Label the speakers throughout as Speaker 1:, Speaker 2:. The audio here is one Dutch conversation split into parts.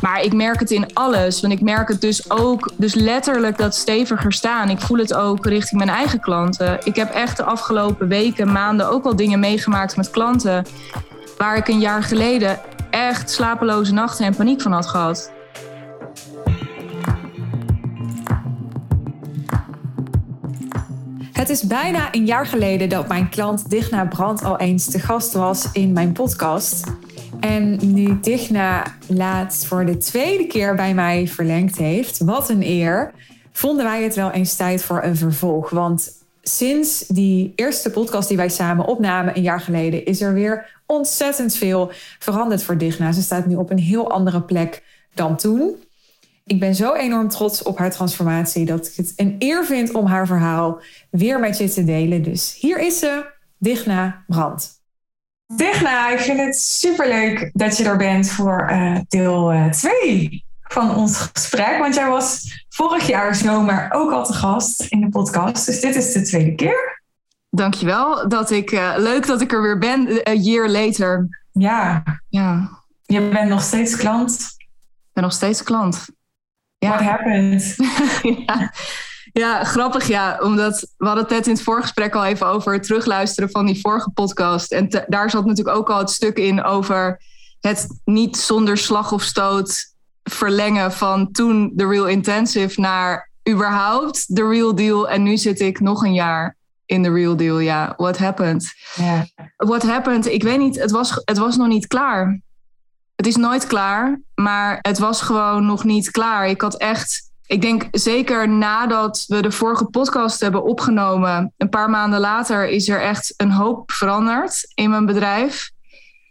Speaker 1: Maar ik merk het in alles. Want ik merk het dus ook, dus letterlijk dat steviger staan. Ik voel het ook richting mijn eigen klanten. Ik heb echt de afgelopen weken, maanden ook al dingen meegemaakt met klanten. Waar ik een jaar geleden echt slapeloze nachten en paniek van had gehad.
Speaker 2: Het is bijna een jaar geleden dat mijn klant Digna Brand al eens te gast was in mijn podcast. En nu Digna laatst voor de tweede keer bij mij verlengd heeft, wat een eer, vonden wij het wel eens tijd voor een vervolg. Want sinds die eerste podcast die wij samen opnamen een jaar geleden, is er weer ontzettend veel veranderd voor Digna. Ze staat nu op een heel andere plek dan toen. Ik ben zo enorm trots op haar transformatie dat ik het een eer vind om haar verhaal weer met je te delen. Dus hier is ze, Digna Brand. Digna, ik vind het superleuk dat je er bent voor uh, deel 2 uh, van ons gesprek. Want jij was vorig jaar zomer ook al te gast in de podcast. Dus dit is de tweede keer.
Speaker 1: Dankjewel. Dat ik, uh, leuk dat ik er weer ben, a year later.
Speaker 2: Ja. ja. Je bent nog steeds klant.
Speaker 1: Ik ben nog steeds klant.
Speaker 2: Ja. What happened?
Speaker 1: ja. Ja, grappig ja. Omdat we hadden het net in het voorgesprek al even over het terugluisteren van die vorige podcast. En te, daar zat natuurlijk ook al het stuk in over het niet zonder slag of stoot verlengen van toen de Real Intensive naar überhaupt de Real Deal. En nu zit ik nog een jaar in de Real Deal. Ja, what happened?
Speaker 2: Yeah.
Speaker 1: What happened? Ik weet niet, het was, het was nog niet klaar. Het is nooit klaar, maar het was gewoon nog niet klaar. Ik had echt, ik denk zeker nadat we de vorige podcast hebben opgenomen, een paar maanden later is er echt een hoop veranderd in mijn bedrijf.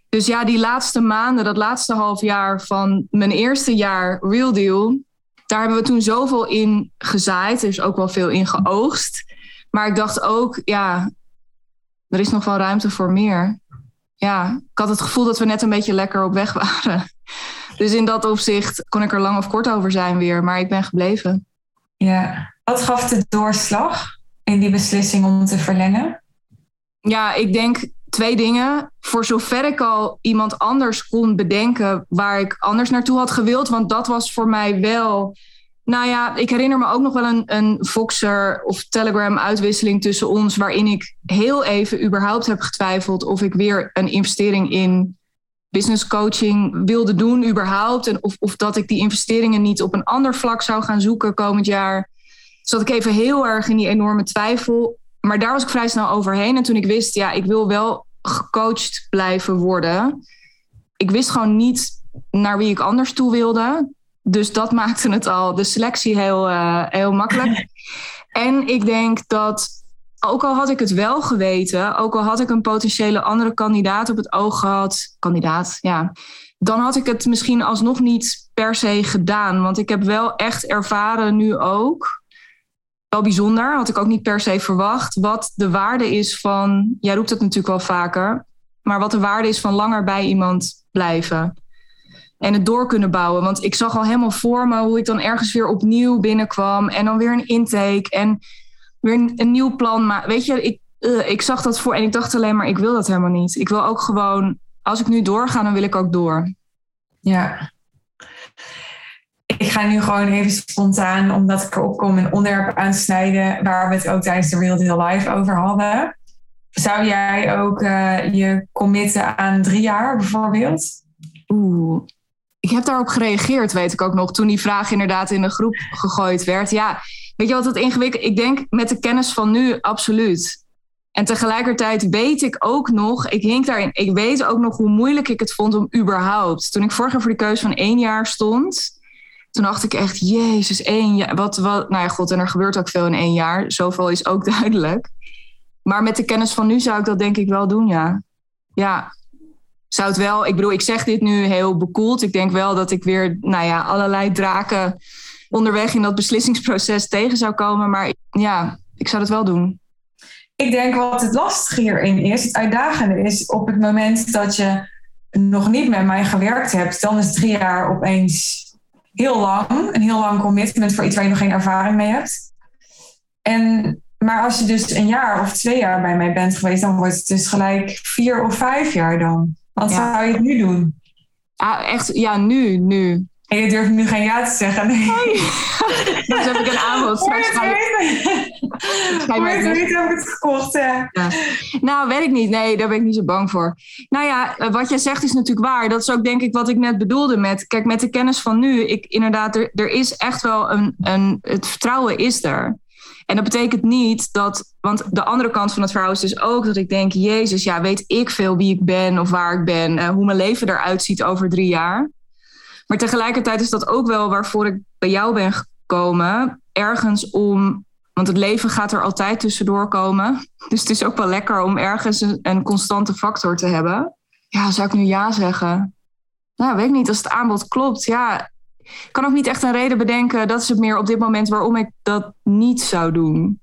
Speaker 1: Dus ja, die laatste maanden, dat laatste half jaar van mijn eerste jaar Real Deal, daar hebben we toen zoveel in gezaaid. Er is ook wel veel in geoogst. Maar ik dacht ook, ja, er is nog wel ruimte voor meer ja, ik had het gevoel dat we net een beetje lekker op weg waren. Dus in dat opzicht kon ik er lang of kort over zijn weer, maar ik ben gebleven.
Speaker 2: Ja, wat gaf de doorslag in die beslissing om te verlengen?
Speaker 1: Ja, ik denk twee dingen. Voor zover ik al iemand anders kon bedenken waar ik anders naartoe had gewild, want dat was voor mij wel nou ja, ik herinner me ook nog wel een, een Voxer of Telegram uitwisseling tussen ons, waarin ik heel even überhaupt heb getwijfeld of ik weer een investering in business coaching wilde doen, überhaupt. En of, of dat ik die investeringen niet op een ander vlak zou gaan zoeken komend jaar. Zat ik even heel erg in die enorme twijfel. Maar daar was ik vrij snel overheen. En toen ik wist, ja, ik wil wel gecoacht blijven worden. Ik wist gewoon niet naar wie ik anders toe wilde. Dus dat maakte het al, de selectie heel, uh, heel makkelijk. en ik denk dat, ook al had ik het wel geweten, ook al had ik een potentiële andere kandidaat op het oog gehad, kandidaat, ja, dan had ik het misschien alsnog niet per se gedaan. Want ik heb wel echt ervaren nu ook, wel bijzonder, had ik ook niet per se verwacht, wat de waarde is van, jij roept het natuurlijk wel vaker, maar wat de waarde is van langer bij iemand blijven en het door kunnen bouwen. Want ik zag al helemaal voor me hoe ik dan ergens weer opnieuw binnenkwam. En dan weer een intake en weer een, een nieuw plan. Maar weet je, ik, uh, ik zag dat voor en ik dacht alleen maar, ik wil dat helemaal niet. Ik wil ook gewoon, als ik nu doorga, dan wil ik ook door.
Speaker 2: Ja. Ik ga nu gewoon even spontaan, omdat ik erop kom, een onderwerp aansnijden waar we het ook tijdens de Real Deal Live over hadden. Zou jij ook uh, je committen aan drie jaar bijvoorbeeld?
Speaker 1: Oeh, ik heb daarop gereageerd, weet ik ook nog, toen die vraag inderdaad in de groep gegooid werd. Ja, weet je wat het ingewikkeld Ik denk met de kennis van nu, absoluut. En tegelijkertijd weet ik ook nog, ik hink daarin, ik weet ook nog hoe moeilijk ik het vond om überhaupt. Toen ik vorig jaar voor de keuze van één jaar stond, toen dacht ik echt, jezus, één jaar. Wat, wat, nou ja, god, en er gebeurt ook veel in één jaar. Zoveel is ook duidelijk. Maar met de kennis van nu zou ik dat denk ik wel doen, ja. Ja, zou het wel, ik bedoel, ik zeg dit nu heel bekoeld. Ik denk wel dat ik weer, nou ja, allerlei draken onderweg in dat beslissingsproces tegen zou komen. Maar ja, ik zou het wel doen.
Speaker 2: Ik denk wat het lastige hierin is, het uitdagende is op het moment dat je nog niet met mij gewerkt hebt, dan is drie jaar opeens heel lang. Een heel lang commitment voor iets waar je nog geen ervaring mee hebt. En, maar als je dus een jaar of twee jaar bij mij bent geweest, dan wordt het dus gelijk vier of vijf jaar dan. Wat zou je het nu doen?
Speaker 1: Ah, echt, ja, nu, nu.
Speaker 2: En je durft nu geen ja te zeggen. Nee.
Speaker 1: dus heb ik een aanbod. Straks ga
Speaker 2: je... weet heb ik het gekocht, ja.
Speaker 1: Nou, weet ik niet. Nee, daar ben ik niet zo bang voor. Nou ja, eh, wat jij zegt is natuurlijk waar. Dat is ook denk ik wat ik net bedoelde met... Kijk, met de kennis van nu, ik, inderdaad, er, er is echt wel een, een... Het vertrouwen is er. En dat betekent niet dat, want de andere kant van het verhaal is dus ook dat ik denk, Jezus, ja, weet ik veel wie ik ben of waar ik ben, uh, hoe mijn leven eruit ziet over drie jaar. Maar tegelijkertijd is dat ook wel waarvoor ik bij jou ben gekomen, ergens om, want het leven gaat er altijd tussendoor komen. Dus het is ook wel lekker om ergens een, constante factor te hebben. Ja, zou ik nu ja zeggen? Nou, weet ik niet. Als het aanbod klopt, ja, ik kan ook niet echt een reden bedenken. Dat is het meer op dit moment waarom ik dat niet zou doen.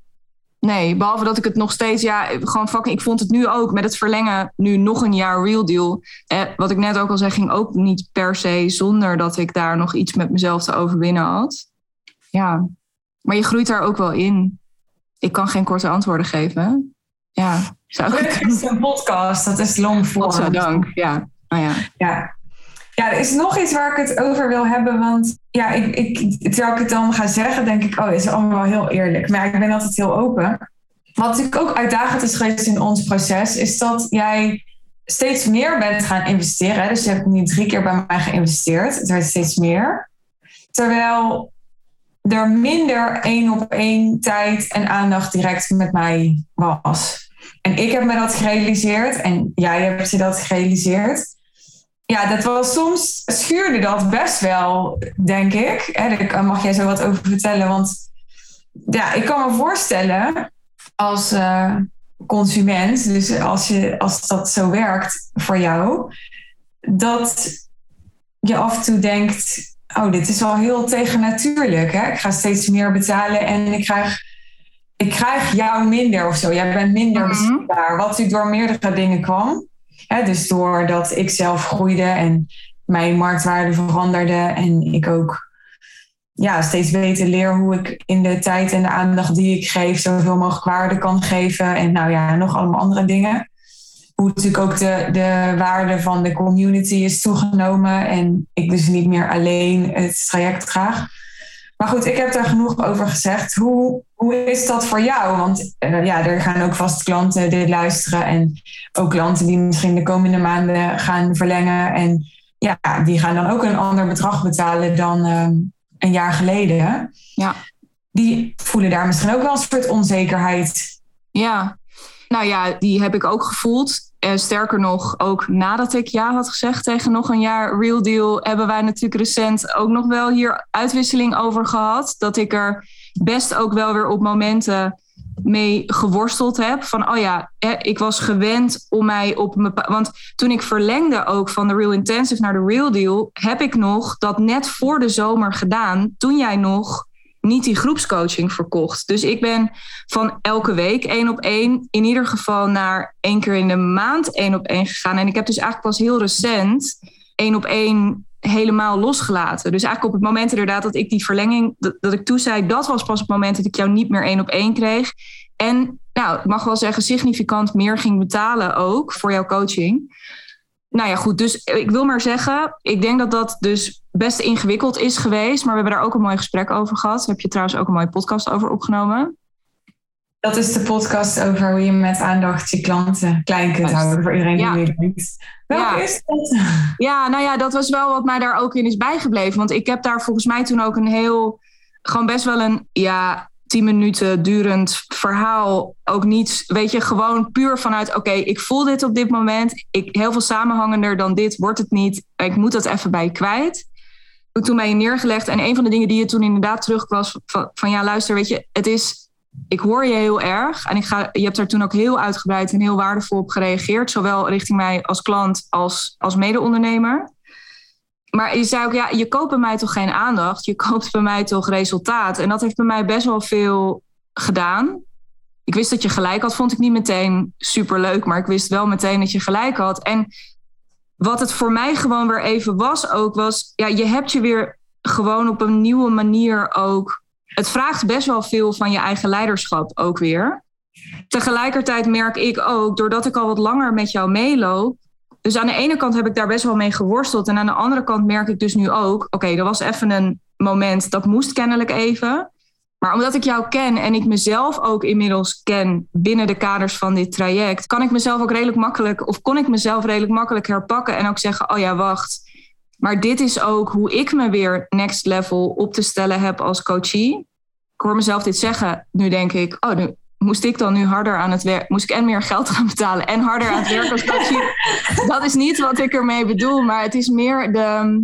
Speaker 1: Nee, behalve dat ik het nog steeds, ja, gewoon fucking, ik vond het nu ook met het verlengen, nu nog een jaar real deal. Eh, wat ik net ook al zei, ging ook niet per se zonder dat ik daar nog iets met mezelf te overwinnen had. Ja, maar je groeit daar ook wel in. Ik kan geen korte antwoorden geven. Ja,
Speaker 2: zou ik. Het is een podcast, dat is long voor.
Speaker 1: Godzijdank, ja. Nou ja.
Speaker 2: ja. Ja, er is nog iets waar ik het over wil hebben. Want ja, ik, ik, terwijl ik het dan ga zeggen, denk ik, oh, het is allemaal wel heel eerlijk. Maar ik ben altijd heel open. Wat natuurlijk ook uitdagend is geweest in ons proces, is dat jij steeds meer bent gaan investeren. Dus je hebt nu drie keer bij mij geïnvesteerd. Het werd steeds meer. Terwijl er minder één op één tijd en aandacht direct met mij was. En ik heb me dat gerealiseerd en jij hebt je dat gerealiseerd ja, dat was soms schuurde dat best wel, denk ik. Daar mag jij zo wat over vertellen. Want ja, ik kan me voorstellen als uh, consument, dus als, je, als dat zo werkt voor jou, dat je af en toe denkt: Oh, dit is wel heel tegennatuurlijk. Hè? Ik ga steeds meer betalen en ik krijg, ik krijg jou minder of zo. Jij bent minder mm beschikbaar. Wat natuurlijk door meerdere dingen kwam. Hè, dus doordat ik zelf groeide en mijn marktwaarde veranderde en ik ook ja, steeds beter leer hoe ik in de tijd en de aandacht die ik geef zoveel mogelijk waarde kan geven. En nou ja, nog allemaal andere dingen. Hoe natuurlijk ook de, de waarde van de community is toegenomen en ik dus niet meer alleen het traject draag. Maar goed, ik heb daar genoeg over gezegd. Hoe, hoe is dat voor jou? Want uh, ja, er gaan ook vast klanten dit luisteren. En ook klanten die misschien de komende maanden gaan verlengen. En ja, die gaan dan ook een ander bedrag betalen dan uh, een jaar geleden.
Speaker 1: Ja.
Speaker 2: Die voelen daar misschien ook wel een soort onzekerheid.
Speaker 1: Ja, nou ja, die heb ik ook gevoeld. En sterker nog, ook nadat ik ja had gezegd tegen nog een jaar Real Deal, hebben wij natuurlijk recent ook nog wel hier uitwisseling over gehad. Dat ik er best ook wel weer op momenten mee geworsteld heb. Van, oh ja, ik was gewend om mij op een Want toen ik verlengde ook van de Real Intensive naar de Real Deal, heb ik nog dat net voor de zomer gedaan. Toen jij nog niet die groepscoaching verkocht. Dus ik ben van elke week één op één, in ieder geval naar één keer in de maand één op één gegaan. En ik heb dus eigenlijk pas heel recent één op één helemaal losgelaten. Dus eigenlijk op het moment inderdaad dat ik die verlenging, dat, dat ik zei, dat was pas het moment dat ik jou niet meer één op één kreeg. En nou, ik mag wel zeggen, significant meer ging betalen ook voor jouw coaching. Nou ja, goed. Dus ik wil maar zeggen, ik denk dat dat dus best ingewikkeld is geweest. Maar we hebben daar ook een mooi gesprek over gehad. Daar heb je trouwens ook een mooie podcast over opgenomen.
Speaker 2: Dat is de podcast over hoe je met aandacht je klanten klein kunt houden voor iedereen die ja. denkt. Welke ja. is dat?
Speaker 1: Ja, nou ja, dat was wel wat mij daar ook in is bijgebleven. Want ik heb daar volgens mij toen ook een heel, gewoon best wel een, ja, tien minuten durend verhaal ook niet, weet je, gewoon puur vanuit, oké, ik voel dit op dit moment. Ik, heel veel samenhangender dan dit wordt het niet. Ik moet dat even bij je kwijt. Toen bij je neergelegd. En een van de dingen die je toen inderdaad terug was van, van ja, luister, weet je, het is, ik hoor je heel erg. En ik ga, je hebt daar toen ook heel uitgebreid en heel waardevol op gereageerd. Zowel richting mij als klant als, als mede-ondernemer maar je zei ook, ja, je koopt bij mij toch geen aandacht, je koopt bij mij toch resultaat. En dat heeft bij mij best wel veel gedaan. Ik wist dat je gelijk had, vond ik niet meteen super leuk, maar ik wist wel meteen dat je gelijk had. En wat het voor mij gewoon weer even was ook, was, ja, je hebt je weer gewoon op een nieuwe manier ook. Het vraagt best wel veel van je eigen leiderschap ook weer. Tegelijkertijd merk ik ook, doordat ik al wat langer met jou meeloop, dus aan de ene kant heb ik daar best wel mee geworsteld. En aan de andere kant merk ik dus nu ook, oké, er was even een moment, dat moest kennelijk even. Maar omdat ik jou ken en ik mezelf ook inmiddels ken binnen de kaders van dit traject, kan ik mezelf ook redelijk makkelijk, of kon ik mezelf redelijk makkelijk herpakken en ook zeggen: Oh ja, wacht. Maar dit is ook hoe ik me weer next level op te stellen heb als coachie. Ik hoor mezelf dit zeggen. Nu denk ik: Oh, nu moest ik dan nu harder aan het werk, moest ik en meer geld gaan betalen en harder aan het werk als coachie. Dat is niet wat ik ermee bedoel, maar het is meer de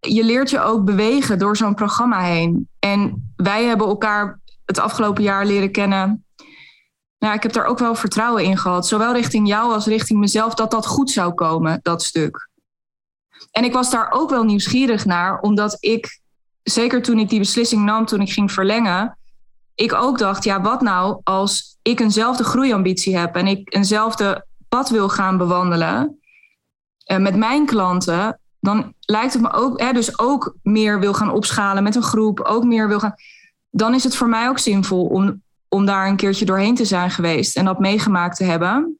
Speaker 1: je leert je ook bewegen door zo'n programma heen. En wij hebben elkaar het afgelopen jaar leren kennen. Nou, ik heb daar ook wel vertrouwen in gehad, zowel richting jou als richting mezelf, dat dat goed zou komen, dat stuk. En ik was daar ook wel nieuwsgierig naar, omdat ik, zeker toen ik die beslissing nam, toen ik ging verlengen, ik ook dacht, ja, wat nou als ik eenzelfde groeiambitie heb en ik eenzelfde pad wil gaan bewandelen uh, met mijn klanten, dan lijkt het me ook, hè, dus ook meer wil gaan opschalen met een groep, ook meer wil gaan. Dan is het voor mij ook zinvol om, om daar een keertje doorheen te zijn geweest en dat meegemaakt te hebben.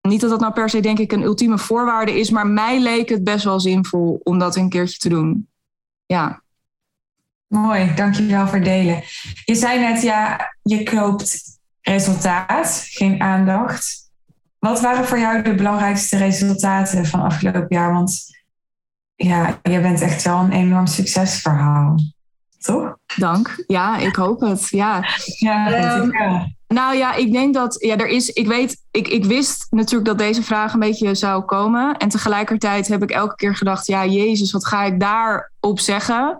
Speaker 1: Niet dat dat nou per se, denk ik, een ultieme voorwaarde is, maar mij leek het best wel zinvol om dat een keertje te doen. Ja.
Speaker 2: Mooi, dankjewel voor delen. Je zei net, ja, je koopt resultaat, geen aandacht. Wat waren voor jou de belangrijkste resultaten van afgelopen jaar? Want ja, je bent echt wel een enorm succesverhaal. Toch?
Speaker 1: Dank. Ja, ik hoop het. Ja,
Speaker 2: ja, um,
Speaker 1: Nou ja, ik denk dat ja, er is. Ik weet, ik, ik wist natuurlijk dat deze vraag een beetje zou komen. En tegelijkertijd heb ik elke keer gedacht: ja, Jezus, wat ga ik daarop zeggen?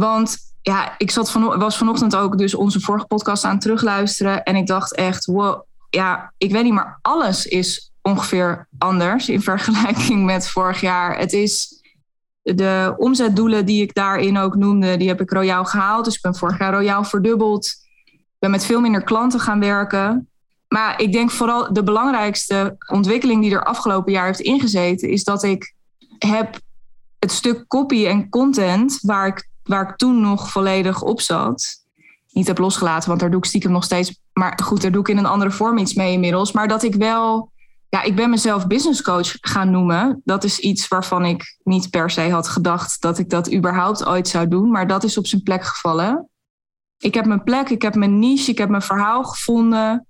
Speaker 1: Want ja, ik zat van, was vanochtend ook dus onze vorige podcast aan het terugluisteren. En ik dacht echt: wow, ja, ik weet niet, maar alles is ongeveer anders in vergelijking met vorig jaar. Het is de omzetdoelen die ik daarin ook noemde, die heb ik royaal gehaald. Dus ik ben vorig jaar royaal verdubbeld. Ik ben met veel minder klanten gaan werken. Maar ik denk vooral de belangrijkste ontwikkeling die er afgelopen jaar heeft ingezeten, is dat ik heb het stuk copy en content, waar ik, waar ik toen nog volledig op zat, niet heb losgelaten, want daar doe ik stiekem nog steeds. Maar goed, daar doe ik in een andere vorm iets mee inmiddels. Maar dat ik wel ja, ik ben mezelf business coach gaan noemen. Dat is iets waarvan ik niet per se had gedacht dat ik dat überhaupt ooit zou doen. Maar dat is op zijn plek gevallen. Ik heb mijn plek, ik heb mijn niche, ik heb mijn verhaal gevonden.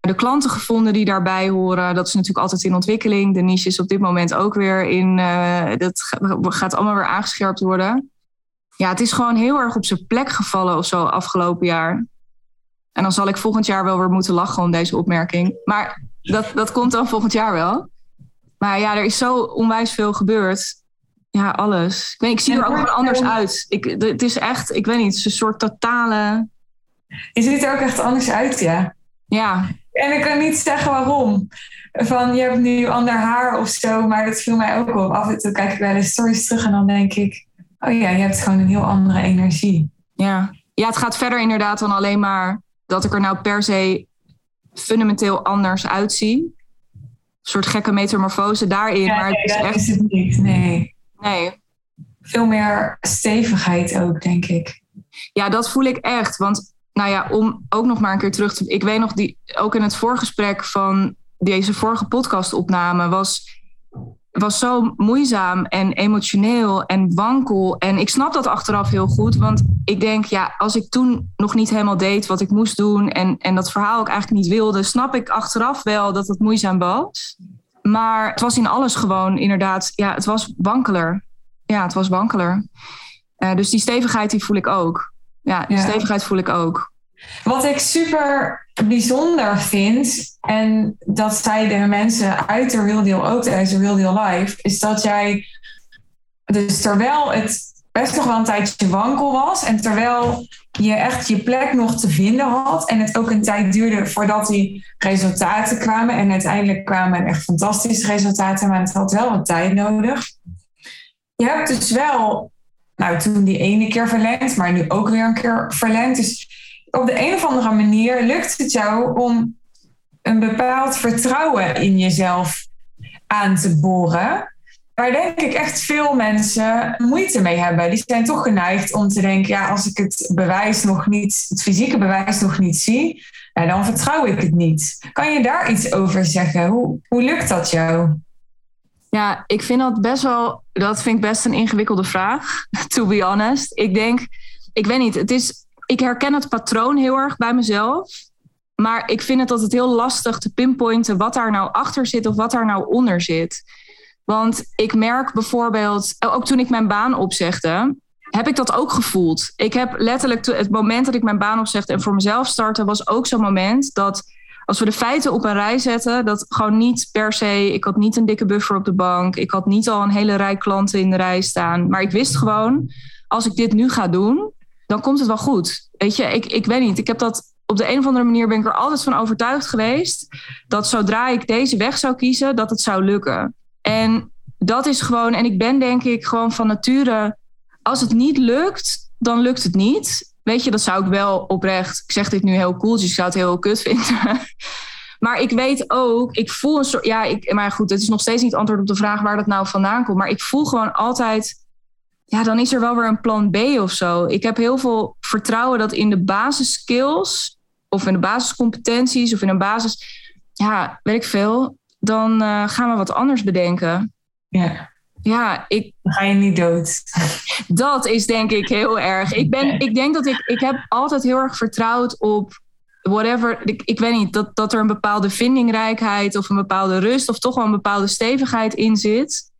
Speaker 1: De klanten gevonden die daarbij horen. Dat is natuurlijk altijd in ontwikkeling. De niche is op dit moment ook weer in. Uh, dat gaat allemaal weer aangescherpt worden. Ja, het is gewoon heel erg op zijn plek gevallen of zo afgelopen jaar. En dan zal ik volgend jaar wel weer moeten lachen om deze opmerking. Maar dat, dat komt dan volgend jaar wel. Maar ja, er is zo onwijs veel gebeurd. Ja, alles. Ik, weet, ik zie er ook gewoon anders uit. Ik, het is echt, ik weet niet, het is een soort totale.
Speaker 2: Je ziet er ook echt anders uit, ja.
Speaker 1: Ja.
Speaker 2: En ik kan niet zeggen waarom. Van je hebt nu ander haar of zo, maar dat viel mij ook op. Af en toe kijk ik wel eens stories terug en dan denk ik: oh ja, je hebt gewoon een heel andere energie.
Speaker 1: Ja, ja het gaat verder inderdaad dan alleen maar dat ik er nou per se fundamenteel anders uitzie. Een soort gekke metamorfose daarin. maar
Speaker 2: het is echt... is het niet. Nee.
Speaker 1: Nee.
Speaker 2: Veel meer stevigheid ook, denk ik.
Speaker 1: Ja, dat voel ik echt. Want, nou ja, om ook nog maar een keer terug te. Ik weet nog, die, ook in het voorgesprek van deze vorige podcastopname was was zo moeizaam en emotioneel en wankel. En ik snap dat achteraf heel goed. Want ik denk, ja, als ik toen nog niet helemaal deed wat ik moest doen. En, en dat verhaal ook eigenlijk niet wilde, snap ik achteraf wel dat het moeizaam was. Maar het was in alles gewoon inderdaad, ja, het was wankeler. Ja, het was wankeler. Uh, dus die stevigheid die voel ik ook. Ja, die stevigheid voel ik ook.
Speaker 2: Wat ik super bijzonder vind, en dat zeiden mensen uit de Real Deal ook tijdens de Real Deal Live, is dat jij, dus terwijl het best nog wel een tijdje wankel was en terwijl je echt je plek nog te vinden had en het ook een tijd duurde voordat die resultaten kwamen en uiteindelijk kwamen echt fantastische resultaten, maar het had wel wat tijd nodig. Je hebt dus wel, nou toen die ene keer verlengd, maar nu ook weer een keer verlengd. Dus op de een of andere manier lukt het jou om een bepaald vertrouwen in jezelf aan te boren. Waar denk ik echt veel mensen moeite mee hebben. Die zijn toch geneigd om te denken: ja, als ik het bewijs nog niet, het fysieke bewijs nog niet zie, dan vertrouw ik het niet. Kan je daar iets over zeggen? Hoe, hoe lukt dat jou?
Speaker 1: Ja, ik vind dat best wel, dat vind ik best een ingewikkelde vraag, to be honest. Ik denk, ik weet niet, het is, ik herken het patroon heel erg bij mezelf. Maar ik vind het altijd heel lastig te pinpointen wat daar nou achter zit of wat daar nou onder zit. Want ik merk bijvoorbeeld, ook toen ik mijn baan opzegde, heb ik dat ook gevoeld. Ik heb letterlijk het moment dat ik mijn baan opzegde en voor mezelf startte, was ook zo'n moment dat als we de feiten op een rij zetten, dat gewoon niet per se, ik had niet een dikke buffer op de bank, ik had niet al een hele rij klanten in de rij staan, maar ik wist gewoon, als ik dit nu ga doen, dan komt het wel goed. Weet je, ik, ik weet niet, ik heb dat op de een of andere manier ben ik er altijd van overtuigd geweest dat zodra ik deze weg zou kiezen, dat het zou lukken. En dat is gewoon, en ik ben denk ik gewoon van nature, als het niet lukt, dan lukt het niet. Weet je, dat zou ik wel oprecht, ik zeg dit nu heel cool, dus ik zou het heel kut vinden. Maar ik weet ook, ik voel een soort, ja, ik, maar goed, het is nog steeds niet antwoord op de vraag waar dat nou vandaan komt. Maar ik voel gewoon altijd, ja, dan is er wel weer een plan B of zo. Ik heb heel veel vertrouwen dat in de basisskills of in de basiscompetenties of in een basis, ja, weet ik veel, dan uh, gaan we wat anders bedenken.
Speaker 2: Ja.
Speaker 1: Ja, ik.
Speaker 2: Dan ga je niet dood.
Speaker 1: Dat is denk ik heel erg. Ik, ben, ik denk dat ik. Ik heb altijd heel erg vertrouwd op whatever. Ik, ik weet niet, dat, dat er een bepaalde vindingrijkheid of een bepaalde rust of toch wel een bepaalde stevigheid in zit.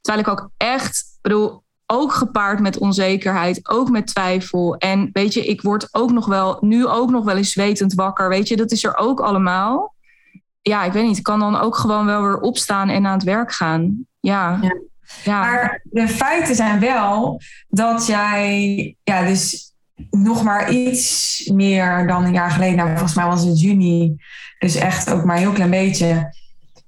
Speaker 1: Terwijl ik ook echt, bedoel, ook gepaard met onzekerheid, ook met twijfel. En weet je, ik word ook nog wel, nu ook nog wel eens zwetend wakker. Weet je, dat is er ook allemaal. Ja, ik weet niet, ik kan dan ook gewoon wel weer opstaan en aan het werk gaan. ja. ja.
Speaker 2: Ja. Maar de feiten zijn wel dat jij, ja, dus nog maar iets meer dan een jaar geleden, nou, volgens mij was het juni, dus echt ook maar een heel klein beetje,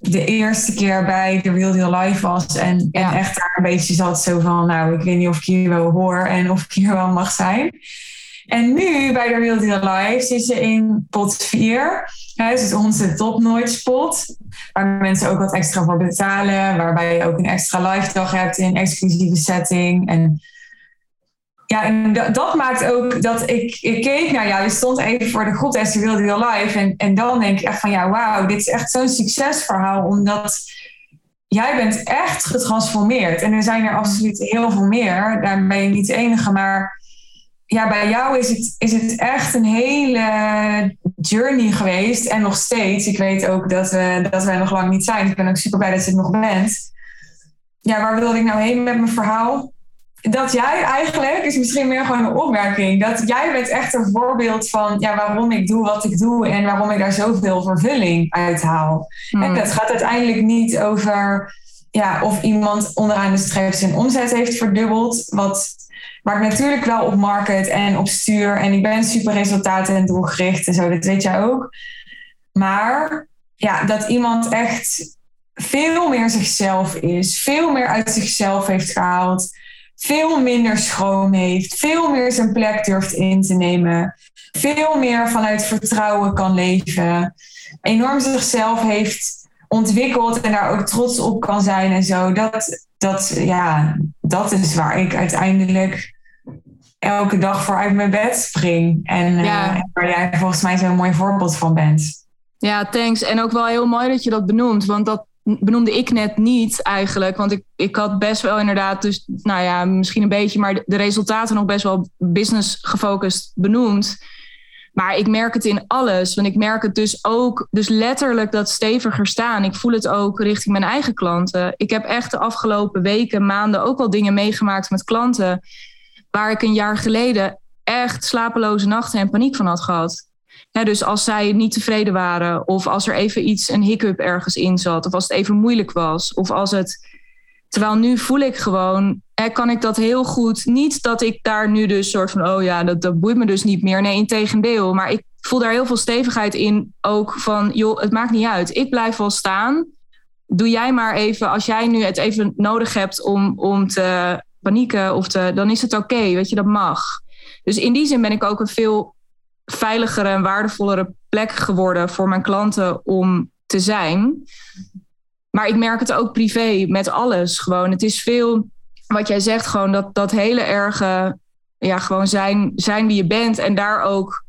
Speaker 2: de eerste keer bij de Real Deal Live was. En, en echt daar een beetje zat zo van, nou, ik weet niet of ik hier wel hoor en of ik hier wel mag zijn. En nu bij de Real Deal Live zit ze in pot 4. Ja, dus onze top nooit spot. Waar mensen ook wat extra voor betalen. Waarbij je ook een extra live dag hebt in exclusieve setting. En ja, en dat, maakt ook dat ik, ik keek naar jou. Je stond even voor de godtest Real Deal Live. En, en dan denk ik echt van ja, wauw, dit is echt zo'n succesverhaal. Omdat jij bent echt getransformeerd. En er zijn er absoluut heel veel meer. Daar ben je niet de enige. Maar ja, bij jou is het, is het echt een hele journey geweest. En nog steeds. Ik weet ook dat we, dat wij nog lang niet zijn. Ik ben ook super blij dat je het nog bent. Ja, waar wilde ik nou heen met mijn verhaal? Dat jij eigenlijk, is misschien meer gewoon een opmerking. Dat jij bent echt een voorbeeld van ja, waarom ik doe wat ik doe. En waarom ik daar zoveel vervulling uit haal. En hmm. dat gaat uiteindelijk niet over ja, of iemand onderaan de streep zijn omzet heeft verdubbeld. Wat maar ik natuurlijk wel op market en op stuur. En ik ben super resultaten en doelgericht en zo. Dat weet jij ook. Maar ja, dat iemand echt veel meer zichzelf is. Veel meer uit zichzelf heeft gehaald. Veel minder schroom heeft. Veel meer zijn plek durft in te nemen. Veel meer vanuit vertrouwen kan leven. Enorm zichzelf heeft ontwikkeld en daar ook trots op kan zijn en zo. Dat, dat, ja, dat is waar ik uiteindelijk elke dag voor uit mijn bed spring. En uh, waar jij volgens mij zo'n mooi voorbeeld van bent.
Speaker 1: Ja, thanks. En ook wel heel mooi dat je dat benoemt. Want dat benoemde ik net niet eigenlijk. Want ik, ik had best wel inderdaad, dus nou ja, misschien een beetje, maar de, resultaten nog best wel business gefocust benoemd. Maar ik merk het in alles. Want ik merk het dus ook, dus letterlijk dat steviger staan. Ik voel het ook richting mijn eigen klanten. Ik heb echt de afgelopen weken, maanden ook wel dingen meegemaakt met klanten. Waar ik een jaar geleden echt slapeloze nachten en paniek van had gehad. Dus als zij niet tevreden waren, of als er even iets, een hiccup ergens in zat, of als het even moeilijk was, of als het. Terwijl nu voel ik gewoon, kan ik dat heel goed. Niet dat ik daar nu dus soort van, oh ja, dat, dat boeit me dus niet meer. Nee, in tegendeel. Maar ik voel daar heel veel stevigheid in. Ook van, joh, het maakt niet uit. Ik blijf wel staan. Doe jij maar even, als jij nu het even nodig hebt om, om te panieken, of te, dan is het oké. weet je, dat mag. Dus in die zin ben ik ook een veel veiligere en waardevollere plek geworden voor mijn klanten om te zijn. Maar ik merk het ook privé met alles. Gewoon, het is veel wat jij zegt, gewoon dat, dat hele erge, ja, gewoon zijn, zijn wie je bent en daar ook.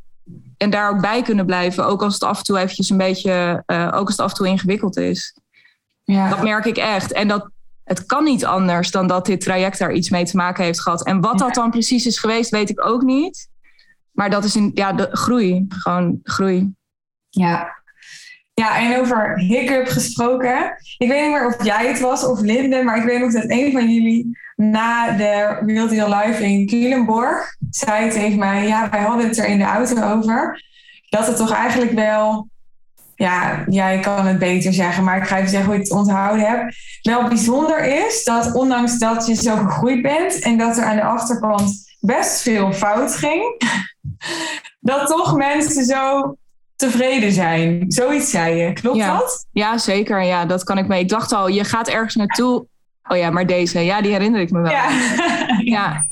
Speaker 1: En daar ook bij kunnen blijven. Ook als het af en toe eventjes een beetje, uh, ook als het af en toe ingewikkeld is. Ja. Dat merk ik echt. En dat, het kan niet anders dan dat dit traject daar iets mee te maken heeft gehad. En wat dat dan precies is geweest, weet ik ook niet. Maar dat is een, ja, de groei. Gewoon groei.
Speaker 2: Ja. Ja, en over hiccup gesproken. Ik weet niet meer of jij het was of Linde, maar ik weet nog dat een van jullie na de Real Deal Live in Culemborg zei tegen mij: Ja, wij hadden het er in de auto over. Dat het toch eigenlijk wel ja, jij kan het beter zeggen, maar ik ga even zeggen hoe je het onthouden hebt. Wel bijzonder is dat ondanks dat je zo gegroeid bent en dat er aan de achterkant best veel fout ging, dat toch mensen zo tevreden zijn. Zoiets zei je. Klopt dat?
Speaker 1: Ja, zeker. Ja, dat kan ik mee. Ik dacht al, je gaat ergens naartoe. Oh ja, maar deze, ja, die herinner ik me wel. Ja. ja.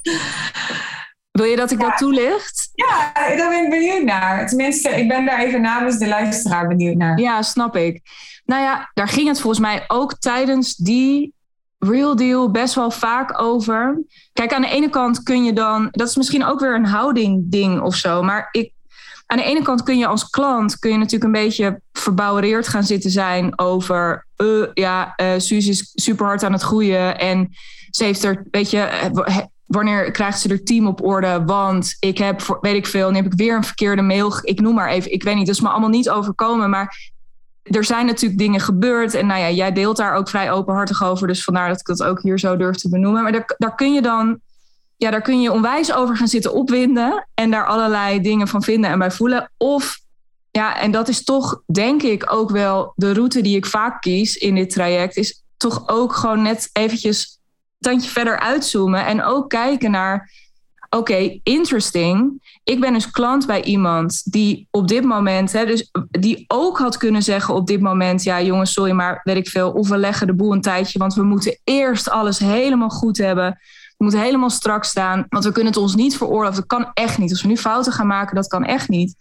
Speaker 1: Wil je dat ik dat toelicht?
Speaker 2: Ja, daar ben ik benieuwd naar. Tenminste, ik ben daar even namens de luisteraar benieuwd naar.
Speaker 1: Ja, snap ik. Nou ja, daar ging het volgens mij ook tijdens die Real Deal best wel vaak over. Kijk, aan de ene kant kun je dan, dat is misschien ook weer een houding ding of zo, maar ik, aan de ene kant kun je als klant kun je natuurlijk een beetje verbouwereerd gaan zitten zijn over, uh, ja, uh, Suus is super hard aan het groeien en ze heeft er, weet je, wanneer krijgt ze er team op orde? Want ik heb, weet ik veel, dan heb ik weer een verkeerde mail. Ik noem maar even, ik weet niet, dat is me allemaal niet overkomen. Maar er zijn natuurlijk dingen gebeurd. En nou ja, jij deelt daar ook vrij openhartig over. Dus vandaar dat ik dat ook hier zo durf te benoemen. Maar daar, daar kun je dan, ja, daar kun je onwijs over gaan zitten opwinden. En daar allerlei dingen van vinden en bij voelen. Of, ja, en dat is toch, denk ik, ook wel de route die ik vaak kies in dit traject. Is toch ook gewoon net eventjes tandje verder uitzoomen en ook kijken naar, oké, interesting. Ik ben dus klant bij iemand die op dit moment, hè, dus die ook had kunnen zeggen op dit moment, ja jongens, sorry, maar weet ik veel, of we leggen de boel een tijdje, want we moeten eerst alles helemaal goed hebben. We moeten helemaal strak staan, want we kunnen het ons niet veroorloven. Dat kan echt niet. Als we nu fouten gaan maken, dat kan echt niet.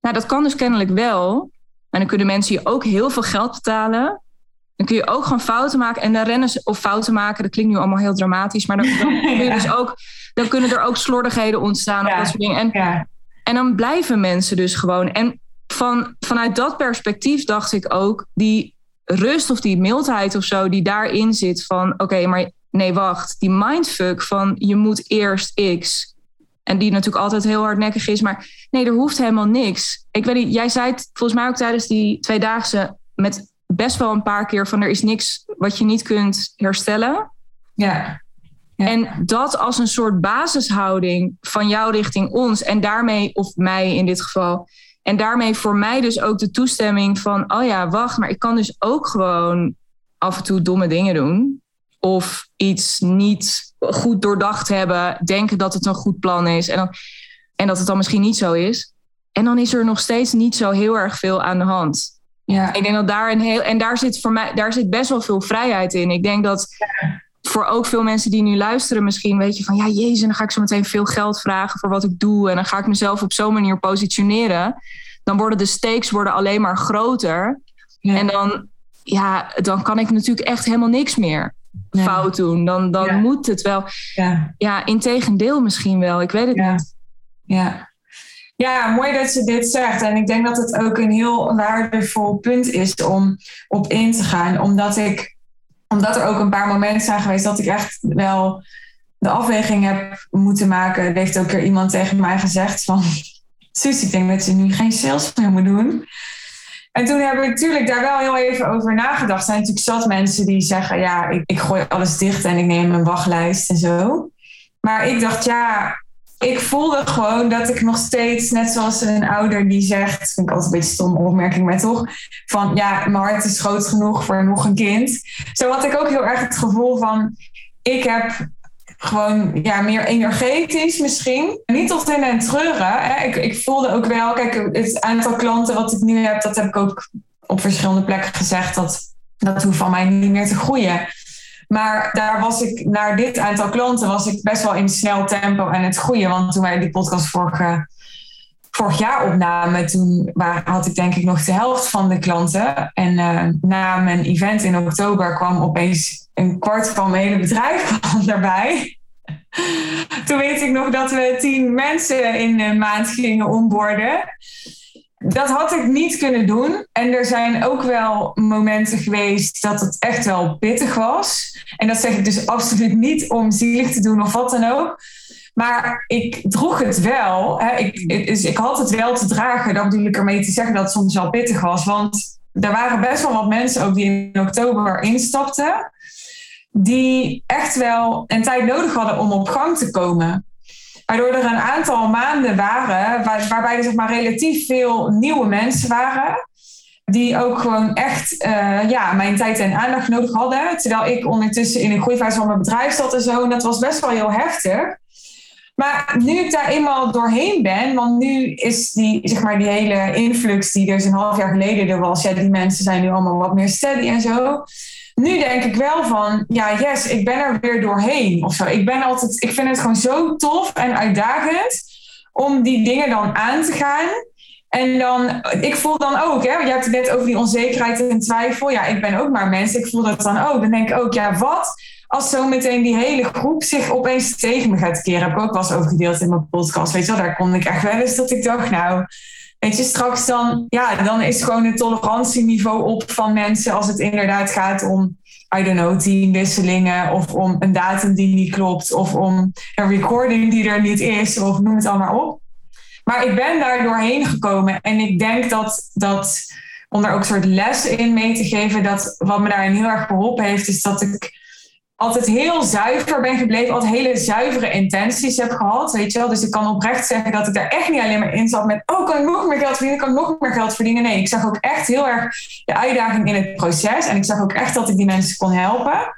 Speaker 1: Nou, dat kan dus kennelijk wel. En dan kunnen mensen je ook heel veel geld betalen. Dan kun je ook gewoon fouten maken. En dan rennen ze, of fouten maken, dat klinkt nu allemaal heel dramatisch. Maar dan, dan, kun je dus ook, dan kunnen er ook slordigheden ontstaan. Ja. Of dat soort dingen. En, en dan blijven mensen dus gewoon. En van, vanuit dat perspectief dacht ik ook, die rust of die mildheid of zo, die daarin zit van, oké, maar nee, wacht, die mindfuck van je moet eerst X. En die natuurlijk altijd heel hardnekkig is, maar nee, er hoeft helemaal niks. Ik weet niet, jij zei het volgens mij ook tijdens die tweedaagse met best wel een paar keer van er is niks wat je niet kunt herstellen.
Speaker 2: Ja.
Speaker 1: ja. En dat als een soort basishouding van jou richting ons en daarmee, of mij in dit geval, en daarmee voor mij dus ook de toestemming van, oh ja, wacht, maar ik kan dus ook gewoon af en toe domme dingen doen. Of iets niet goed doordacht hebben, denken dat het een goed plan is en, dan, en dat het dan misschien niet zo is. En dan is er nog steeds niet zo heel erg veel aan de hand. Ja. Ik denk dat daar een heel. En daar zit voor mij daar zit best wel veel vrijheid in. Ik denk dat voor ook veel mensen die nu luisteren, misschien weet je van ja, jezus, dan ga ik zo meteen veel geld vragen voor wat ik doe. En dan ga ik mezelf op zo'n manier positioneren. Dan worden de stakes worden alleen maar groter. En dan, ja, dan kan ik natuurlijk echt helemaal niks meer fout doen. Dan, dan moet het wel. Ja. ja, in tegendeel misschien wel. Ik weet het niet.
Speaker 2: Ja. Ja, mooi dat ze dit zegt. En ik denk dat het ook een heel waardevol punt is om op in te gaan. Omdat, ik, omdat er ook een paar momenten zijn geweest dat ik echt wel de afweging heb moeten maken. Er heeft ook er iemand tegen mij gezegd van... Suus, ik denk dat je nu geen sales meer moet doen. En toen heb ik natuurlijk daar wel heel even over nagedacht. Er zijn natuurlijk zat mensen die zeggen... ja, ik, ik gooi alles dicht en ik neem een wachtlijst en zo. Maar ik dacht, ja, ik voelde gewoon dat ik nog steeds, net zoals een ouder die zegt, vind ik altijd een beetje stomme opmerking, maar toch, van ja, mijn hart is groot genoeg voor nog een kind. Zo had ik ook heel erg het gevoel van, ik heb gewoon ja, meer energetisch misschien. Niet tot in en treuren. Hè. Ik, ik voelde ook wel, kijk, het aantal klanten wat ik nu heb, dat heb ik ook op verschillende plekken gezegd, dat, dat hoeft van mij niet meer te groeien. Maar daar was ik, naar dit aantal klanten, was ik best wel in snel tempo aan het groeien. Want toen wij die podcast vorig jaar opnamen, toen had ik denk ik nog de helft van de klanten. En uh, na mijn event in oktober kwam opeens een kwart van mijn hele bedrijf daarbij. Toen weet ik nog dat we tien mensen in een maand gingen onboarden. Dat had ik niet kunnen doen. En er zijn ook wel momenten geweest dat het echt wel pittig was. En dat zeg ik dus absoluut niet om zielig te doen of wat dan ook. Maar ik droeg het wel. Hè. Ik, dus ik had het wel te dragen. Dat bedoel ik ermee te zeggen dat het soms wel pittig was. Want er waren best wel wat mensen ook die in oktober instapten. Die echt wel een tijd nodig hadden om op gang te komen. Waardoor er een aantal maanden waren waarbij er zeg maar, relatief veel nieuwe mensen waren. Die ook gewoon echt uh, ja, mijn tijd en aandacht nodig hadden. Terwijl ik ondertussen in een groeifase van mijn bedrijf zat en zo. En dat was best wel heel heftig. Maar nu ik daar eenmaal doorheen ben, want nu is die, zeg maar, die hele influx die dus een half jaar geleden er was, ja, die mensen zijn nu allemaal wat meer steady en zo. Nu denk ik wel van, ja, yes, ik ben er weer doorheen of zo. Ik ben altijd, ik vind het gewoon zo tof en uitdagend om die dingen dan aan te gaan. En dan, ik voel dan ook, hè, je hebt het net over die onzekerheid en twijfel. Ja, ik ben ook maar mens. Ik voel dat dan ook. Dan denk ik ook, ja, wat als zo meteen die hele groep zich opeens tegen me gaat keren. Heb ik ook wel eens over gedeeld in mijn podcast. Weet je wel, daar kon ik echt wel eens dat ik dacht, nou, weet je, straks dan, ja, dan is gewoon het tolerantieniveau op van mensen als het inderdaad gaat om, I don't know, teamwisselingen of om een datum die niet klopt of om een recording die er niet is of noem het allemaal op. Maar ik ben daar doorheen gekomen en ik denk dat, dat om daar ook een soort les in mee te geven, dat wat me daarin heel erg geholpen heeft, is dat ik altijd heel zuiver ben gebleven, altijd hele zuivere intenties heb gehad, weet je wel. Dus ik kan oprecht zeggen dat ik daar echt niet alleen maar in zat met, oh, kan ik nog meer geld verdienen, kan ik nog meer geld verdienen. Nee, ik zag ook echt heel erg de uitdaging in het proces en ik zag ook echt dat ik die mensen kon helpen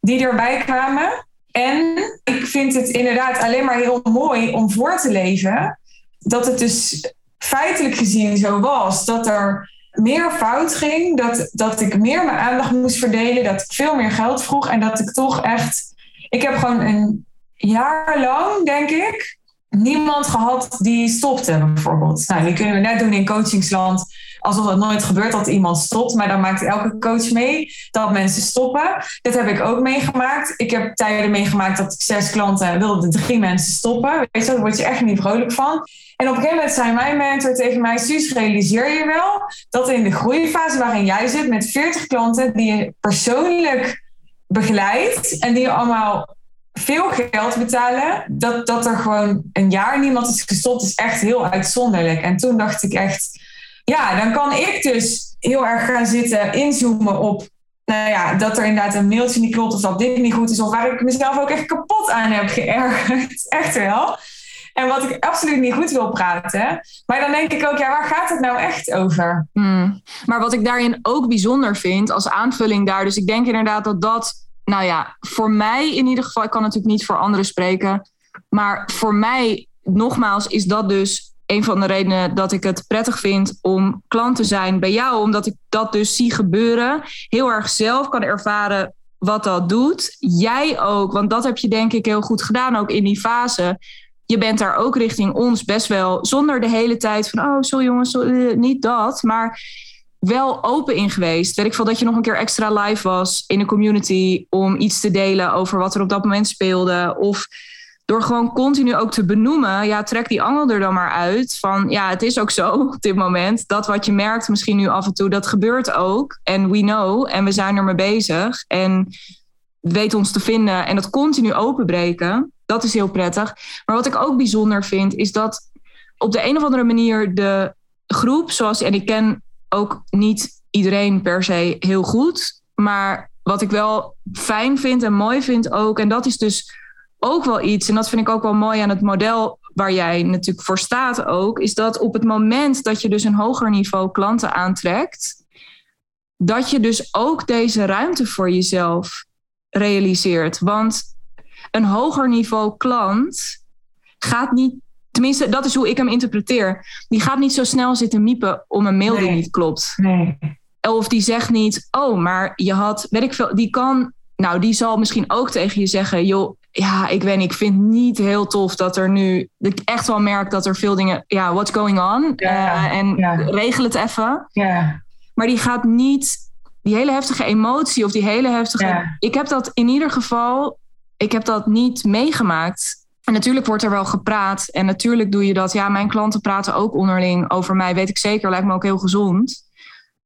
Speaker 2: die erbij kwamen. En ik vind het inderdaad alleen maar heel mooi om voor te leven dat het dus feitelijk gezien zo was dat er meer fout ging. Dat, dat ik meer mijn aandacht moest verdelen. Dat ik veel meer geld vroeg. En dat ik toch echt. Ik heb gewoon een jaar lang, denk ik, niemand gehad die stopte, bijvoorbeeld. Nou, die kunnen we net doen in coachingsland. Alsof het nooit gebeurt dat iemand stopt. Maar dan maakt elke coach mee dat mensen stoppen. Dat heb ik ook meegemaakt. Ik heb tijden meegemaakt dat zes klanten wilden drie mensen stoppen. Weet je, daar word je echt niet vrolijk van. En op een gegeven moment zei mijn mentor tegen mij: Suus, realiseer je wel dat in de groeifase waarin jij zit met 40 klanten die je persoonlijk begeleidt en die allemaal veel geld betalen, dat, dat er gewoon een jaar niemand is gestopt, is echt heel uitzonderlijk. En toen dacht ik echt, ja, dan kan ik dus heel erg gaan zitten, inzoomen op, nou ja, dat er inderdaad een mailtje niet klopt of dat dit niet goed is, of waar ik mezelf ook echt kapot aan heb geërgerd. Echt wel. En wat ik absoluut niet goed wil praten. Maar dan denk ik ook, ja, waar gaat het nou echt over?
Speaker 1: Hmm. Maar wat ik daarin ook bijzonder vind als aanvulling daar. Dus ik denk inderdaad dat dat, nou ja, voor mij in ieder geval, ik kan natuurlijk niet voor anderen spreken. Maar voor mij, nogmaals, is dat dus een van de redenen dat ik het prettig vind om klant te zijn bij jou. Omdat ik dat dus zie gebeuren. Heel erg zelf kan ervaren wat dat doet. Jij ook, want dat heb je denk ik heel goed gedaan ook in die fase je bent daar ook richting ons best wel zonder de hele tijd van, oh, zo jongens, eh, niet dat, maar wel open in geweest. Weet ik veel dat je nog een keer extra live was in de community om iets te delen over wat er op dat moment speelde. Of door gewoon continu ook te benoemen, ja, trek die angel er dan maar uit. Van ja, het is ook zo op dit moment. Dat wat je merkt misschien nu af en toe, dat gebeurt ook. En we know en we zijn er mee bezig. En weet ons te vinden en dat continu openbreken. Dat is heel prettig. Maar wat ik ook bijzonder vind, is dat op de een of andere manier de groep, zoals, en ik ken ook niet iedereen per se heel goed, maar wat ik wel fijn vind en mooi vind ook, en dat is dus ook wel iets, en dat vind ik ook wel mooi aan het model waar jij natuurlijk voor staat ook, is dat op het moment dat je dus een hoger niveau klanten aantrekt, dat je dus ook deze ruimte voor jezelf realiseert. Want een hoger niveau klant gaat niet, tenminste, dat is hoe ik hem interpreteer. Die gaat niet zo snel zitten miepen om een mail die niet klopt. Nee. Of die zegt niet, oh, maar je had, weet ik veel, die kan, nou, die zal misschien ook tegen je zeggen, joh, ja, ik weet niet, ik vind niet heel tof dat er nu, dat ik echt wel merk dat er veel dingen, ja, what's going on? Ja, uh, en regel het even. Ja. Maar die gaat niet die hele heftige emotie of die hele heftige. Ik heb dat in ieder geval ik heb dat niet meegemaakt. En natuurlijk wordt er wel gepraat. En natuurlijk doe je dat. Ja, mijn klanten praten ook onderling over mij. Weet ik zeker. Lijkt me ook heel gezond.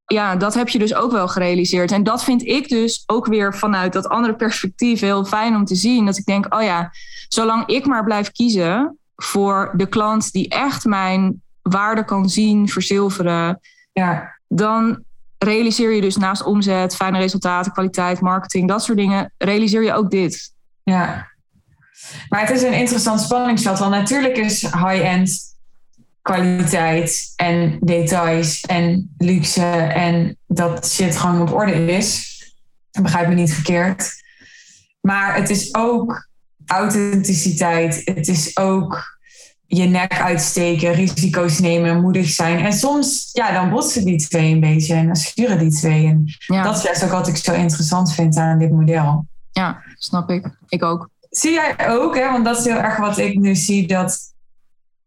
Speaker 1: Ja, dat heb je dus ook wel gerealiseerd. En dat vind ik dus ook weer vanuit dat andere perspectief heel fijn om te zien. Dat ik denk, oh ja, zolang ik maar blijf kiezen voor de klant die echt mijn waarde kan zien, verzilveren. Ja. Dan realiseer je dus naast omzet, fijne resultaten, kwaliteit, marketing, dat soort dingen, realiseer je ook dit.
Speaker 2: Ja, maar het is een interessant spanningsveld, want natuurlijk is high-end kwaliteit en details en luxe en dat shit gewoon op orde is. Begrijp me niet verkeerd. Maar het is ook authenticiteit. Het is ook je nek uitsteken, risico's nemen, moedig zijn. En soms, ja, dan botsen die twee een beetje en dan schuren die twee. En dat is juist ook wat ik zo interessant vind aan dit model.
Speaker 1: Ja, snap ik. Ik ook.
Speaker 2: Zie jij ook, hè? want dat is heel erg wat ik nu zie, dat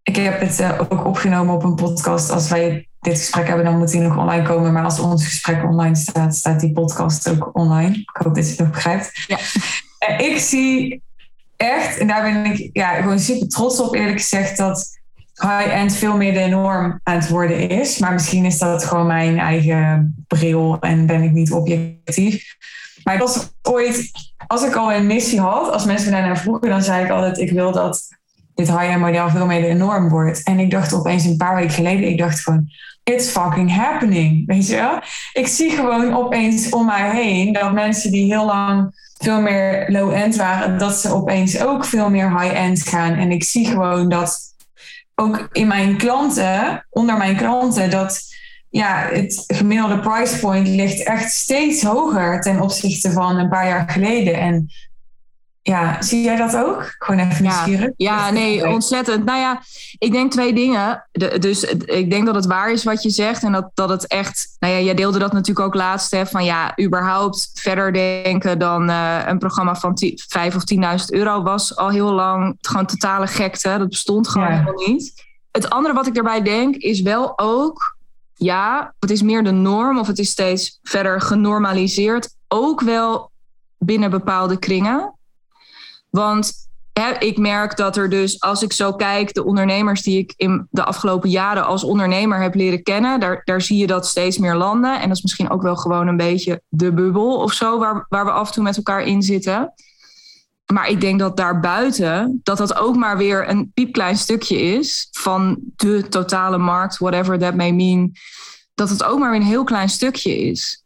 Speaker 2: ik heb het uh, ook opgenomen op een podcast. Als wij dit gesprek hebben, dan moet die nog online komen. Maar als ons gesprek online staat, staat die podcast ook online. Ik hoop dat je het begrijpt. Ja. En ik zie echt, en daar ben ik ja, gewoon super trots op, eerlijk gezegd, dat high-end veel meer de norm aan het worden is. Maar misschien is dat gewoon mijn eigen bril en ben ik niet objectief. Maar ik was ooit, als ik al een missie had, als mensen me daarnaar vroegen, dan zei ik altijd: ik wil dat dit high-end model veel meer de norm wordt. En ik dacht opeens een paar weken geleden, ik dacht gewoon, it's fucking happening. Weet je wel? Ik zie gewoon opeens om mij heen dat mensen die heel lang veel meer low-end waren, dat ze opeens ook veel meer high-end gaan. En ik zie gewoon dat ook in mijn klanten, onder mijn klanten, dat ja, het gemiddelde price point ligt echt steeds hoger ten opzichte van een paar jaar geleden. En ja, zie jij dat ook? Gewoon even nieuwsgierig.
Speaker 1: Ja, ja, nee, ontzettend. Nou ja, ik denk twee dingen. dus ik denk dat het waar is wat je zegt. En dat, dat het echt... Nou ja, jij deelde dat natuurlijk ook laatst. Hè, van ja, überhaupt verder denken dan uh, een programma van 5 of 10.000 euro was al heel lang gewoon totale gekte. Dat bestond gewoon helemaal niet. Het andere wat ik daarbij denk is wel ook... Ja, het is meer de norm of het is steeds verder genormaliseerd. Ook wel binnen bepaalde kringen. Want ik merk dat er dus, als ik zo kijk, de ondernemers die ik in de afgelopen jaren als ondernemer heb leren kennen, daar, daar zie je dat steeds meer landen. En dat is misschien ook wel gewoon een beetje de bubbel of zo, waar, waar we af en toe met elkaar in zitten. Maar ik denk dat daarbuiten, dat dat ook maar weer een piepklein stukje is van de totale markt, whatever that may mean. Dat het ook maar weer een heel klein stukje is.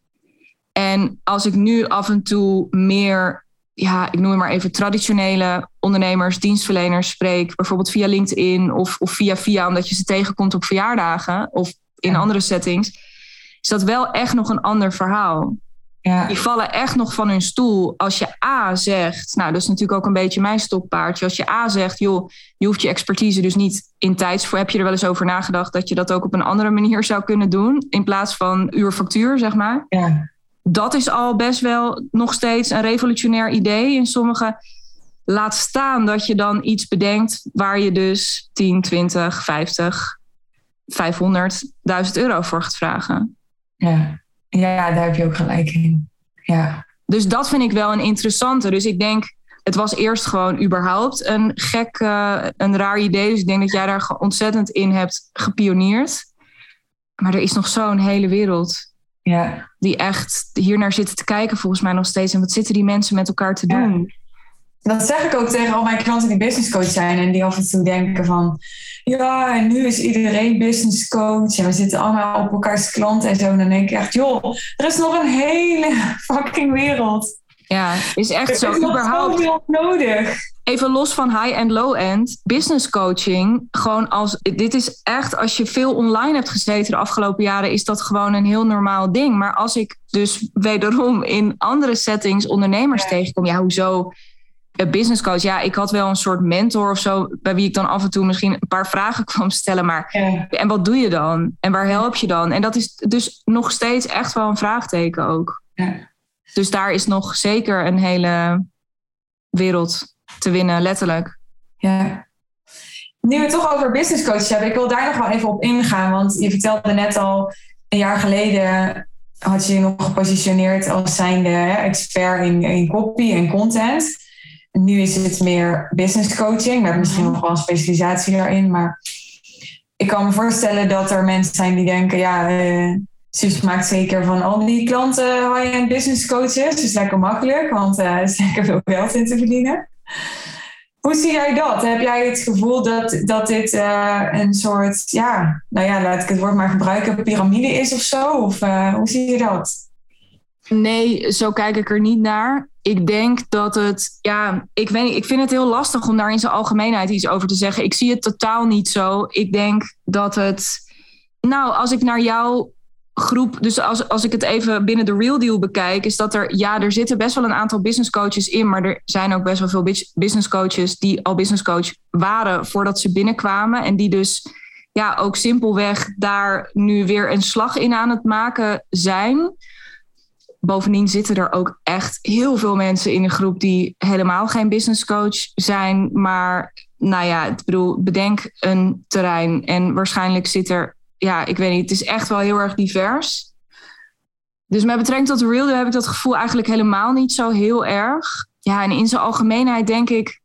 Speaker 1: En als ik nu af en toe meer ja, ik noem het maar even traditionele ondernemers, dienstverleners spreek, bijvoorbeeld via LinkedIn of, of via via, omdat je ze tegenkomt op verjaardagen of in andere settings, is dat wel echt nog een ander verhaal. Ja. Die vallen echt nog van hun stoel als je A zegt, nou dat is natuurlijk ook een beetje mijn stokpaardje, als je A zegt, joh, je hoeft je expertise dus niet in tijds voor, heb je er wel eens over nagedacht dat je dat ook op een andere manier zou kunnen doen, in plaats van uurfactuur, zeg maar. Ja dat is al best wel nog steeds een revolutionair idee in sommige. Laat staan dat je dan iets bedenkt waar je dus 10, 20, 50, 500.000 euro voor gaat vragen.
Speaker 2: Ja. ja, daar heb je ook gelijk in. Ja.
Speaker 1: Dus dat vind ik wel een interessante. Dus ik denk, het was eerst gewoon überhaupt een gek, uh, een raar idee. Dus ik denk dat jij daar ontzettend in hebt gepioneerd. Maar er is nog zo'n hele wereld ja. Die echt hier naar zitten te kijken, volgens mij nog steeds. En wat zitten die mensen met elkaar te doen?
Speaker 2: Dat zeg ik ook tegen al mijn klanten die business coach zijn. En die af en toe denken van... Ja, en nu is iedereen business coach. En we zitten allemaal op elkaars klanten en zo. En dan denk ik echt, joh, er is nog een hele fucking wereld.
Speaker 1: Ja, is echt zo. Er
Speaker 2: is überhaupt nodig.
Speaker 1: Even los van high en low end, business coaching. Gewoon als dit is echt, als je veel online hebt gezeten de afgelopen jaren, is dat gewoon een heel normaal ding. Maar als ik dus wederom in andere settings ondernemers tegenkom, ja, hoezo? Een business coach, ja, ik had wel een soort mentor of zo, bij wie ik dan af en toe misschien een paar vragen kwam stellen. Maar en wat doe je dan? En waar help je dan? En dat is dus nog steeds echt wel een vraagteken ook. Ja. Dus daar is nog zeker een hele wereld te winnen, letterlijk.
Speaker 2: Ja. Nu we het toch over business coaches hebben, ik wil daar nog wel even op ingaan. Want je vertelde net al, een jaar geleden had je je nog gepositioneerd als zijnde expert in, in copy en content. nu is het meer business coaching, met misschien nog wel een specialisatie daarin. Maar ik kan me voorstellen dat er mensen zijn die denken, ja, uh, maakt zeker van al die klanten high-end business coaches. Is lekker makkelijk, want uh, er is lekker veel geld in te verdienen. Hoe zie jij dat? Heb jij het gevoel dat, dat dit uh, een soort, ja, nou ja, laat ik het woord maar gebruiken, piramide is of zo? Of hoe zie je dat?
Speaker 1: Nee, zo kijk ik er niet naar. Ik denk dat het, ja, ik weet ik vind het heel lastig om daar in zijn algemeenheid iets over te zeggen. Ik zie het totaal niet zo. Ik denk dat het, nou, als ik naar jouw groep, dus als, als ik het even binnen de Real Deal bekijk, is dat er, ja, er zitten best wel een aantal business coaches in, maar er zijn ook best wel veel business coaches die al business coach waren voordat ze binnenkwamen en die dus, ja, ook simpelweg daar nu weer een slag in aan het maken zijn bovendien zitten er ook echt heel veel mensen in de groep die helemaal geen business coach zijn. Maar nou ja, ik bedoel, bedenk een terrein. En waarschijnlijk zit er, ja, ik weet niet, het is echt wel heel erg divers. Dus met betrekking tot de real heb ik dat gevoel eigenlijk helemaal niet zo heel erg. Ja, en in zijn algemeenheid denk ik,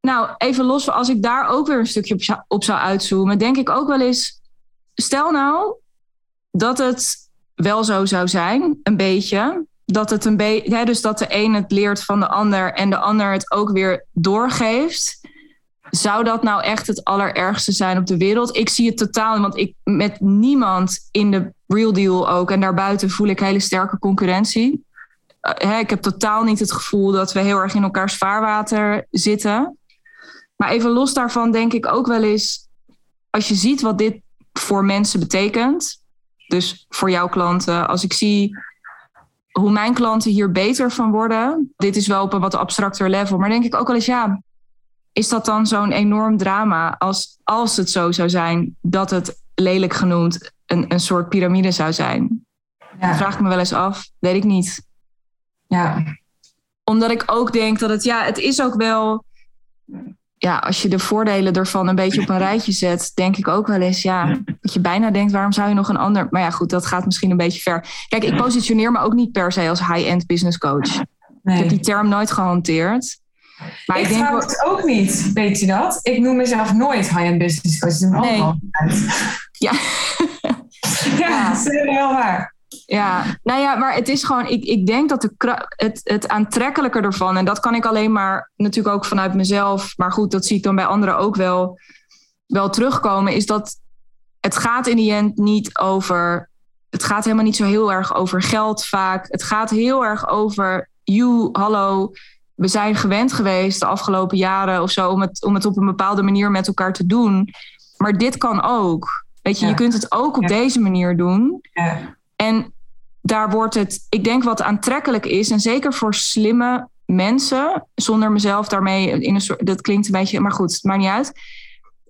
Speaker 1: nou, even los als ik daar ook weer een stukje op zou uitzoomen, denk ik ook wel eens, stel nou dat het wel zo zou zijn, een beetje. Dat het een beetje, dus dat de een het leert van de ander en de ander het ook weer doorgeeft. Zou dat nou echt het allerergste zijn op de wereld? Ik zie het totaal, want ik met niemand in de real deal ook en daarbuiten voel ik hele sterke concurrentie. Uh, ik heb totaal niet het gevoel dat we heel erg in elkaars vaarwater zitten. Maar even los daarvan denk ik ook wel eens, als je ziet wat dit voor mensen betekent, dus voor jouw klanten, als ik zie hoe mijn klanten hier beter van worden, dit is wel op een wat abstracter level, maar denk ik ook wel eens, ja, is dat dan zo'n enorm drama als, als het zo zou zijn dat het lelijk genoemd een, een soort piramide zou zijn? Ja. vraag ik me wel eens af, weet ik niet. Ja. Omdat ik ook denk dat het, ja, het is ook wel ja, als je de voordelen ervan een beetje op een rijtje zet, denk ik ook wel eens, ja, dat je bijna denkt, waarom zou je nog een ander. Maar ja, goed, dat gaat misschien een beetje ver. Kijk, ik positioneer me ook niet per se als high-end business coach. Nee. Ik heb die term nooit gehanteerd.
Speaker 2: Maar ik, ik denk het ook niet, weet je dat? Ik noem mezelf nooit high-end business coach. Dat nee. Ja. ja, ja, dat is heel waar.
Speaker 1: Ja, nou ja, maar het is gewoon, ik, ik denk dat de, het, het aantrekkelijke ervan, en dat kan ik alleen maar natuurlijk ook vanuit mezelf, maar goed, dat zie ik dan bij anderen ook wel, wel terugkomen, is dat het gaat in die end niet over, het gaat helemaal niet zo heel erg over geld vaak. Het gaat heel erg over, you, hallo, we zijn gewend geweest de afgelopen jaren of zo om het, om het op een bepaalde manier met elkaar te doen. Maar dit kan ook. Weet je, je kunt het ook op deze manier doen. Ja. En daar wordt het, ik denk wat aantrekkelijk is, en zeker voor slimme mensen, zonder mezelf daarmee in een soort, dat klinkt een beetje, maar goed, het maakt niet uit.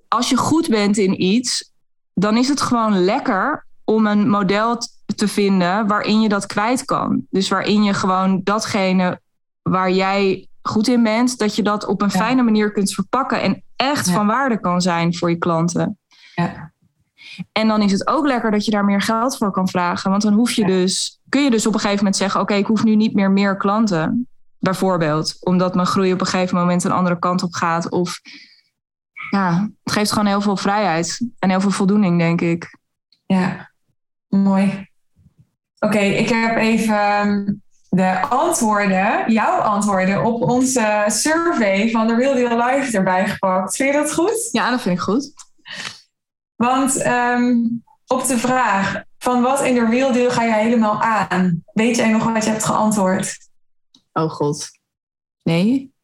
Speaker 1: Als je goed bent in iets, dan is het gewoon lekker om een model te vinden waarin je dat kwijt kan. Dus waarin je gewoon datgene waar jij goed in bent, dat je dat op een fijne manier kunt verpakken en echt van waarde kan zijn voor je klanten. Ja. En dan is het ook lekker dat je daar meer geld voor kan vragen. Want dan hoef je dus, kun je dus op een gegeven moment zeggen: Oké, ik hoef nu niet meer meer klanten. Bijvoorbeeld, omdat mijn groei op een gegeven moment een andere kant op gaat. Of ja, het geeft gewoon heel veel vrijheid en heel veel voldoening, denk ik.
Speaker 2: Ja, mooi. Oké, ik heb even ehm, de antwoorden, jouw antwoorden op onze survey van de Real Deal Live erbij gepakt. Vind je dat goed?
Speaker 1: Ja, dat vind ik goed.
Speaker 2: Want ehm, op de vraag van wat in de real deal ga je helemaal aan? Weet jij nog wat je hebt geantwoord?
Speaker 1: Oh god. Nee?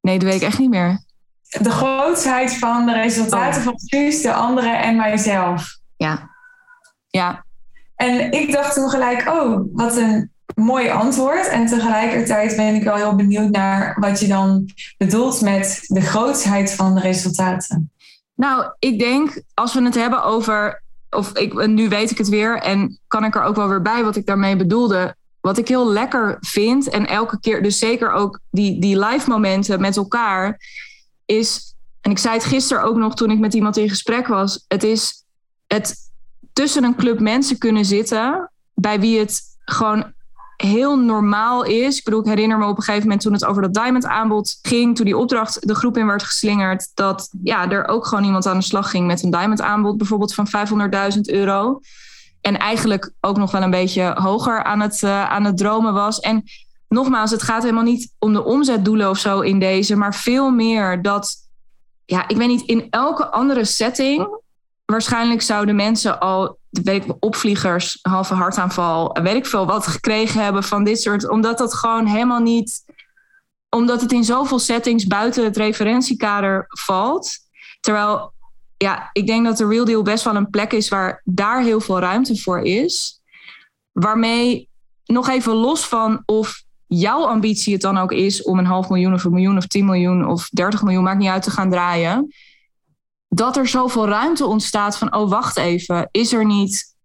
Speaker 1: Nee, dat weet ik echt niet meer.
Speaker 2: De grootheid van de resultaten oh. van Suus, de anderen en mijzelf.
Speaker 1: Ja. Ja.
Speaker 2: En ik dacht toen gelijk, oh, wat een mooi antwoord. En tegelijkertijd ben ik wel heel benieuwd naar wat je dan bedoelt met de grootheid van de resultaten.
Speaker 1: Nou, ik denk als we het hebben over. Of ik, nu weet ik het weer en kan ik er ook wel weer bij wat ik daarmee bedoelde. Wat ik heel lekker vind en elke keer, dus zeker ook die, die live momenten met elkaar, is. En ik zei het gisteren ook nog toen ik met iemand in gesprek was. Het is het tussen een club mensen kunnen zitten bij wie het gewoon heel normaal is. Ik bedoel, ik herinner me op een gegeven moment toen het over dat diamond aanbod ging, toen die opdracht de groep in werd geslingerd, dat ja, er ook gewoon iemand aan de slag ging met een diamond aanbod, bijvoorbeeld van 500.000 euro. En eigenlijk ook nog wel een beetje hoger aan het, uh, aan het dromen was. En nogmaals, het gaat helemaal niet om de omzetdoelen of zo in deze, maar veel meer dat, ja, ik weet niet, in elke andere setting waarschijnlijk zouden mensen al, weet opvliegers, halve hartaanval, weet ik veel wat gekregen hebben van dit soort, omdat dat gewoon helemaal niet, omdat het in zoveel settings buiten het referentiekader valt. Terwijl, ja, ik denk dat de Real Deal best wel een plek is waar daar heel veel ruimte voor is. Waarmee nog even los van of jouw ambitie het dan ook is om een half miljoen of een miljoen of 10 miljoen of 30 miljoen, maakt niet uit te gaan draaien dat er zoveel ruimte ontstaat van, oh wacht even, is er niet,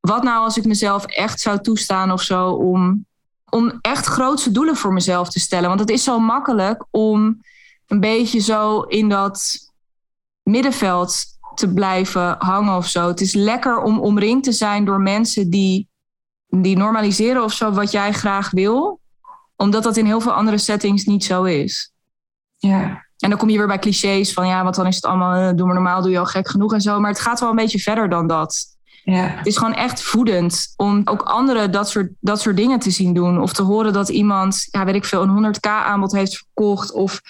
Speaker 1: wat nou als ik mezelf echt zou toestaan of zo om, om echt grootste doelen voor mezelf te stellen? Want het is zo makkelijk om een beetje zo in dat middenveld te blijven hangen of zo. Het is lekker om omringd te zijn door mensen die, die normaliseren of zo wat jij graag wil, omdat dat in heel veel andere settings niet zo is.
Speaker 2: Ja.
Speaker 1: En dan kom je weer bij clichés van ja, want dan is het allemaal, eh, doe maar normaal, doe je al gek genoeg en zo. Maar het gaat wel een beetje verder dan dat.
Speaker 2: Ja.
Speaker 1: Het is gewoon echt voedend om ook anderen dat soort, dat soort dingen te zien doen. Of te horen dat iemand, ja, weet ik veel, een 100k aanbod heeft verkocht. Of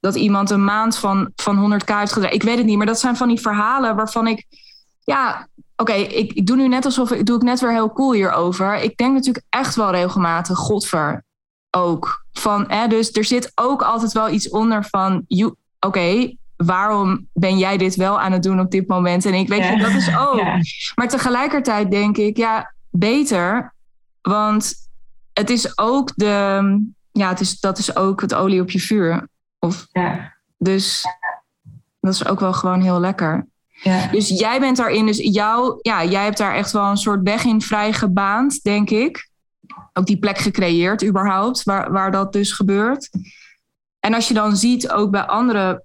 Speaker 1: dat iemand een maand van, van 100k heeft gedraaid. Ik weet het niet, maar dat zijn van die verhalen waarvan ik, ja, oké, ik, ik doe nu net alsof ik doe ik net weer heel cool hierover. Ik denk natuurlijk echt wel regelmatig, godver, ook. Van, hè, dus er zit ook altijd wel iets onder van, oké, waarom ben jij dit wel aan het doen op dit moment? En ik weet dat is ook. Maar tegelijkertijd denk ik, ja, beter. Want het is ook de, ja, het is, dat is ook het olie op je vuur. Of,
Speaker 2: ja.
Speaker 1: Dus dat is ook wel gewoon heel lekker.
Speaker 2: Ja.
Speaker 1: Dus jij bent daarin, dus jou, ja, jij hebt daar echt wel een soort weg in vrij gebaand, denk ik ook die plek gecreëerd überhaupt, waar, waar dat dus gebeurt. En als je dan ziet ook bij anderen,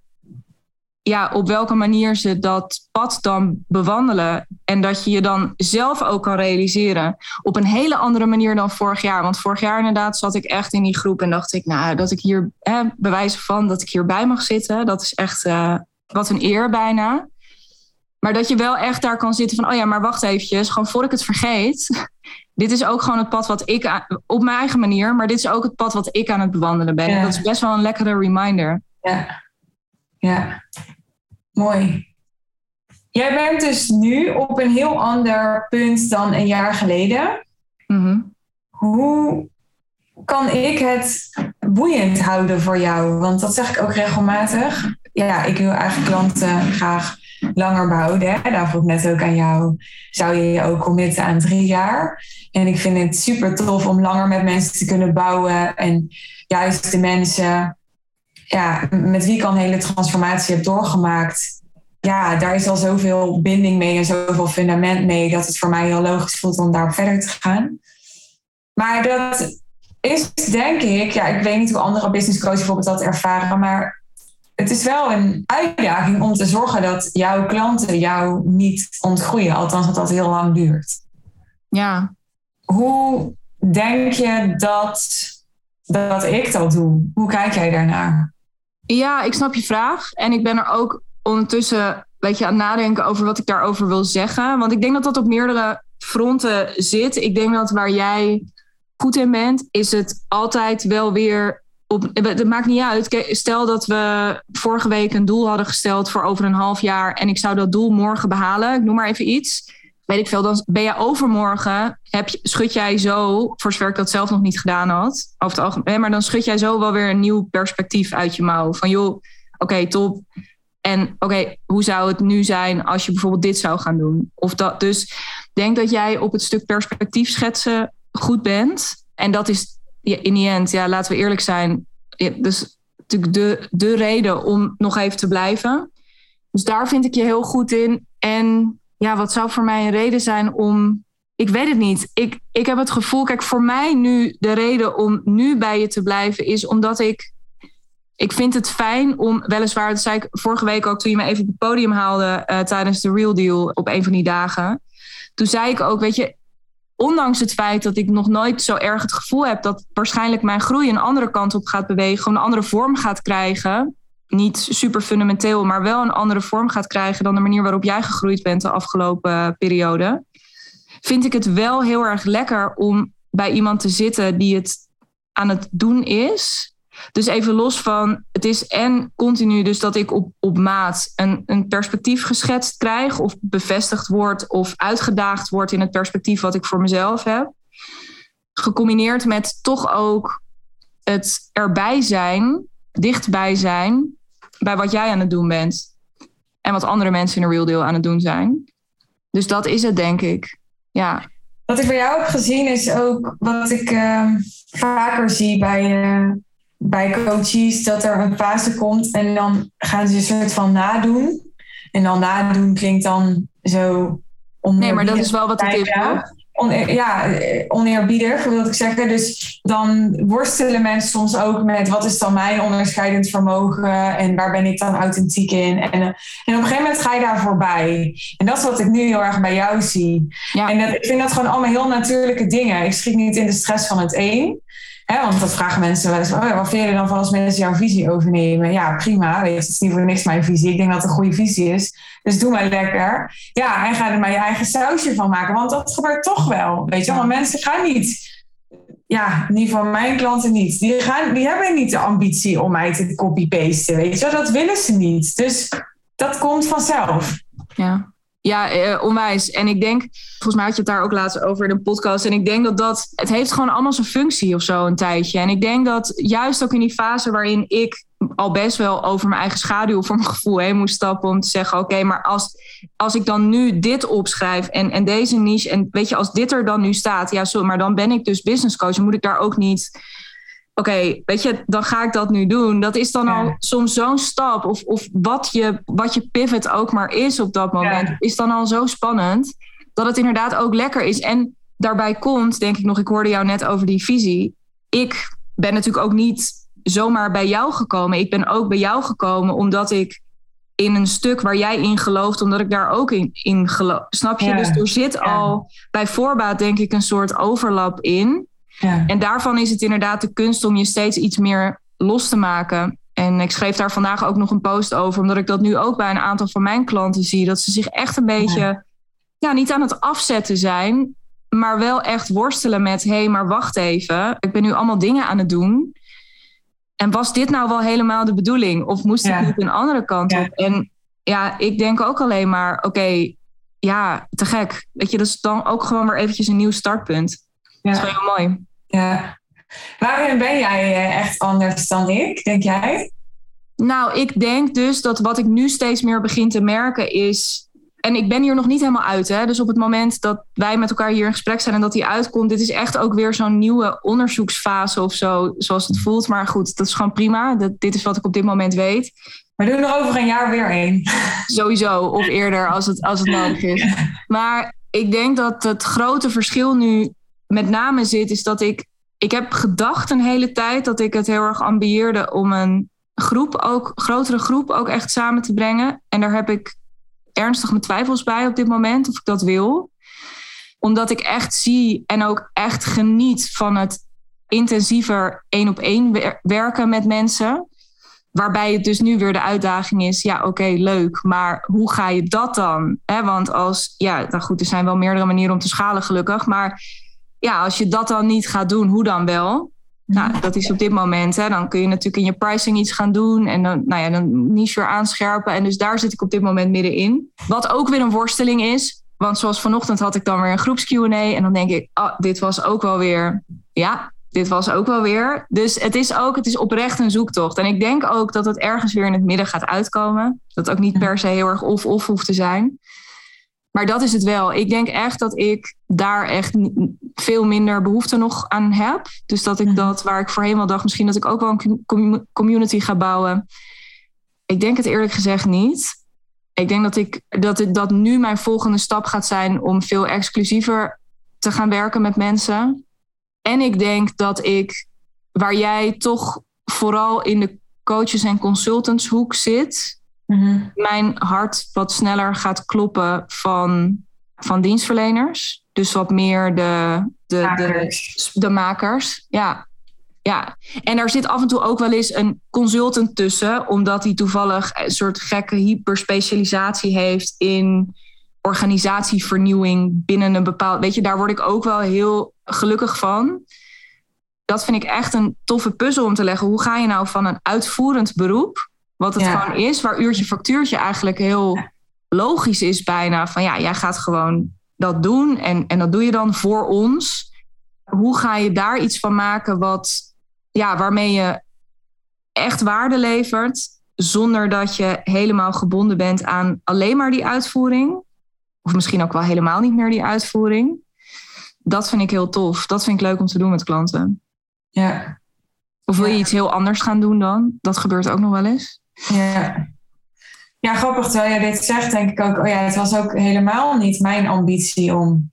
Speaker 1: ja, op welke manier ze dat pad dan bewandelen. En dat je je dan zelf ook kan realiseren op een hele andere manier dan vorig jaar. Want vorig jaar inderdaad zat ik echt in die groep en dacht ik, nou, dat ik hier hè, bewijzen van dat ik hierbij mag zitten, dat is echt uh, wat een eer bijna. Maar dat je wel echt daar kan zitten van, oh ja, maar wacht eventjes, gewoon voor ik het vergeet dit is ook gewoon het pad wat ik op mijn eigen manier, maar dit is ook het pad wat ik aan het bewandelen ben. Ja. Dat is best wel een lekkere reminder.
Speaker 2: Ja, ja, mooi. Jij bent dus nu op een heel ander punt dan een jaar geleden.
Speaker 1: Mm
Speaker 2: Hoe kan ik het boeiend houden voor jou? Want dat zeg ik ook regelmatig. Ja, ik wil eigenlijk klanten graag langer behouden. Hè? Daar vroeg net ook aan jou. Zou je je ook committen aan drie jaar? En ik vind het super tof om langer met mensen te kunnen bouwen. En juist de mensen ja, met wie ik al een hele transformatie heb doorgemaakt. Ja, daar is al zoveel binding mee en zoveel fundament mee. Dat het voor mij heel logisch voelt om daar verder te gaan. Maar dat is denk ik, ja, ik weet niet hoe andere business coaches bijvoorbeeld dat ervaren. Maar het is wel een uitdaging om te zorgen dat jouw klanten jou niet ontgroeien. Althans, dat dat heel lang duurt.
Speaker 1: Ja.
Speaker 2: Hoe denk je dat, dat ik dat doe? Hoe kijk jij daarnaar?
Speaker 1: Ja, ik snap je vraag. En ik ben er ook ondertussen weet je, aan het nadenken over wat ik daarover wil zeggen. Want ik denk dat dat op meerdere fronten zit. Ik denk dat waar jij goed in bent, is het altijd wel weer op, het maakt niet uit. Stel dat we vorige week een doel hadden gesteld voor over een half jaar en ik zou dat doel morgen behalen. Ik noem maar even iets. Weet ik veel, dan ben je overmorgen, heb schud jij zo, voor zover ik dat zelf nog niet gedaan had, over het algemeen, maar dan schud jij zo wel weer een nieuw perspectief uit je mouw. Van joh, oké, top. En oké, hoe zou het nu zijn als je bijvoorbeeld dit zou gaan doen? Of dat, dus denk dat jij op het stuk perspectief schetsen goed bent. En dat is in die end, ja, laten we eerlijk zijn, dus natuurlijk de, de reden om nog even te blijven. Dus daar vind ik je heel goed in. En ja, wat zou voor mij een reden zijn om. Ik weet het niet. Ik, ik heb het gevoel, kijk, voor mij nu de reden om nu bij je te blijven is omdat ik. Ik vind het fijn om, weliswaar, dat zei ik vorige week ook toen je me even op het podium haalde uh, tijdens de Real Deal op een van die dagen. Toen zei ik ook, weet je, ondanks het feit dat ik nog nooit zo erg het gevoel heb dat waarschijnlijk mijn groei een andere kant op gaat bewegen, een andere vorm gaat krijgen. Niet super fundamenteel, maar wel een andere vorm gaat krijgen dan de manier waarop jij gegroeid bent de afgelopen periode. Vind ik het wel heel erg lekker om bij iemand te zitten die het aan het doen is. Dus even los van, het is en continu dus dat ik op, op maat een, een perspectief geschetst krijg of bevestigd wordt of uitgedaagd wordt in het perspectief wat ik voor mezelf heb. Gecombineerd met toch ook het erbij zijn, dichtbij zijn bij wat jij aan het doen bent. En wat andere mensen in een real deal aan het doen zijn. Dus dat is het, denk ik. Ja.
Speaker 2: Wat ik bij jou heb gezien is ook wat ik uh, vaker zie bij, uh, bij coaches, dat er een fase komt en dan gaan ze een soort van nadoen. En dan nadoen klinkt dan zo
Speaker 1: Nee, maar dat is wel wat het is.
Speaker 2: On, ja, oneerbiedig wil ik zeggen. Dus dan worstelen mensen soms ook met wat is dan mijn onderscheidend vermogen en waar ben ik dan authentiek in. En, en op een gegeven moment ga je daar voorbij. En dat is wat ik nu heel erg bij jou zie. Ja. En dat, ik vind dat gewoon allemaal heel natuurlijke dingen. Ik schiet niet in de stress van het een want dat vragen mensen wel eens. Oh, wat vind je dan van als mensen jouw visie overnemen? Ja, prima. Weet je, het is niet voor niks mijn visie. Ik denk dat het een goede visie is. Dus doe maar lekker. Ja, en ga er maar je eigen sausje van maken. Want dat gebeurt toch wel. Weet je, want mensen gaan niet. Ja, niet van mijn klanten niet. Die, gaan, die hebben niet de ambitie om mij te copy-pasten. Weet je, dat willen ze niet. Dus dat komt vanzelf.
Speaker 1: Ja. Ja, eh, onwijs. En ik denk, volgens mij had je het daar ook laatst over in een podcast. En ik denk dat dat, het heeft gewoon allemaal zijn functie of zo een tijdje. En ik denk dat juist ook in die fase waarin ik al best wel over mijn eigen schaduw voor mijn gevoel heen moest stappen. Om te zeggen, oké, maar als, als ik dan nu dit opschrijf en, en deze niche. En weet je, als dit er dan nu staat, ja, zo, maar dan ben ik dus business coach. Dan moet ik daar ook niet oké, weet je, dan ga ik dat nu doen. Dat is dan al soms zo'n stap. Of, of wat, je, wat je pivot ook maar is op dat moment, is dan al zo spannend. Dat het inderdaad ook lekker is. En daarbij komt, denk ik nog, ik hoorde jou net over die visie. Ik ben natuurlijk ook niet zomaar bij jou gekomen. Ik ben ook bij jou gekomen omdat ik in een stuk waar jij in gelooft, omdat ik daar ook in, in geloof. Snap je? Dus er zit al bij voorbaat, denk ik, een soort overlap in. Ja. En daarvan is het inderdaad de kunst om je steeds iets meer los te maken. En ik schreef daar vandaag ook nog een post over, omdat ik dat nu ook bij een aantal van mijn klanten zie. Dat ze zich echt een beetje, ja, niet aan het afzetten zijn, maar wel echt worstelen met: hé, hey, maar wacht even, ik ben nu allemaal dingen aan het doen. En was dit nou wel helemaal de bedoeling? Of moest ik niet een andere kant op? En ja, ik denk ook alleen maar: oké, ja, te gek. Weet je, dat is dan ook gewoon weer eventjes een nieuw startpunt. Dat is wel heel mooi.
Speaker 2: Ja. Waarin ben jij eh, echt anders dan ik, denk jij?
Speaker 1: Nou, ik denk dus dat wat ik nu steeds meer begin te merken is. En ik ben hier nog niet helemaal uit. Hè? Dus op het moment dat wij met elkaar hier in gesprek zijn en dat die uitkomt, dit is echt ook weer zo'n nieuwe onderzoeksfase of zo, zoals het voelt. Maar goed, dat is gewoon prima. Dat, dit is wat ik op dit moment weet.
Speaker 2: We doen er over een jaar weer één.
Speaker 1: Sowieso, of eerder als het, als het nodig is. Maar ik denk dat het grote verschil nu met name zit, is dat ik. Ik heb gedacht een hele tijd dat ik het heel erg ambieerde om een groep, ook grotere groep, ook echt samen te brengen. En daar heb ik ernstig mijn twijfels bij op dit moment of ik dat wil. Omdat ik echt zie en ook echt geniet van het intensiever één op één werken met mensen. Waarbij het dus nu weer de uitdaging is, ja oké, leuk, maar hoe ga je dat dan? want als, ja, nou goed, er zijn wel meerdere manieren om te schalen gelukkig, maar ja, als je dat dan niet gaat doen, hoe dan wel? Nou, dat is op dit moment. Hè, dan kun je natuurlijk in je pricing iets gaan doen. En dan, nou ja, dan niche weer aanscherpen. En dus daar zit ik op dit moment middenin. Wat ook weer een worsteling is. Want zoals vanochtend had ik dan weer een groeps Q&A. En dan denk ik, oh, dit was ook wel weer... Ja, dit was ook wel weer. Dus het is ook, het is oprecht een zoektocht. En ik denk ook dat het ergens weer in het midden gaat uitkomen. Dat ook niet per se heel erg of-of hoeft te zijn. Maar dat is het wel. Ik denk echt dat ik daar echt veel minder behoefte nog aan heb. Dus dat ik mhm. dat, waar ik voorheen wel dacht, misschien dat ik ook wel een community ga bouwen. Ik denk het eerlijk gezegd niet. Ik denk dat, ik, dat, het, dat nu mijn volgende stap gaat zijn om veel exclusiever te gaan werken met mensen. En ik denk dat ik, waar jij toch vooral in de coaches- en consultantshoek zit, Mhm. mijn hart wat sneller gaat kloppen van, van dienstverleners. Dus wat meer de, de,
Speaker 2: Makers.
Speaker 1: de, de makers. Ja. ja. En daar zit af en toe ook wel eens een consultant tussen, omdat hij toevallig een soort gekke hyperspecialisatie heeft in organisatievernieuwing binnen een bepaald. Weet je, daar word ik ook wel heel gelukkig van. Dat vind ik echt een toffe puzzel om te leggen. Hoe ga je nou van een uitvoerend beroep, wat het
Speaker 2: Ja.
Speaker 1: gewoon is, waar uurtje factuurtje eigenlijk heel logisch is bijna. Van ja, jij gaat gewoon dat doen en, en dat doe je dan voor ons. Hoe ga je daar iets van maken wat, ja, waarmee je echt waarde levert, zonder dat je helemaal gebonden bent aan alleen maar die uitvoering? Of misschien ook wel helemaal niet meer die uitvoering. Dat vind ik heel tof. Dat vind ik leuk om te doen met klanten.
Speaker 2: Ja,
Speaker 1: Of wil je
Speaker 2: Ja.
Speaker 1: iets heel anders gaan doen dan? Dat gebeurt ook nog wel eens.
Speaker 2: Ja. Ja, grappig. Terwijl jij dit zegt, denk ik ook... Oh ja, het was ook helemaal niet mijn ambitie om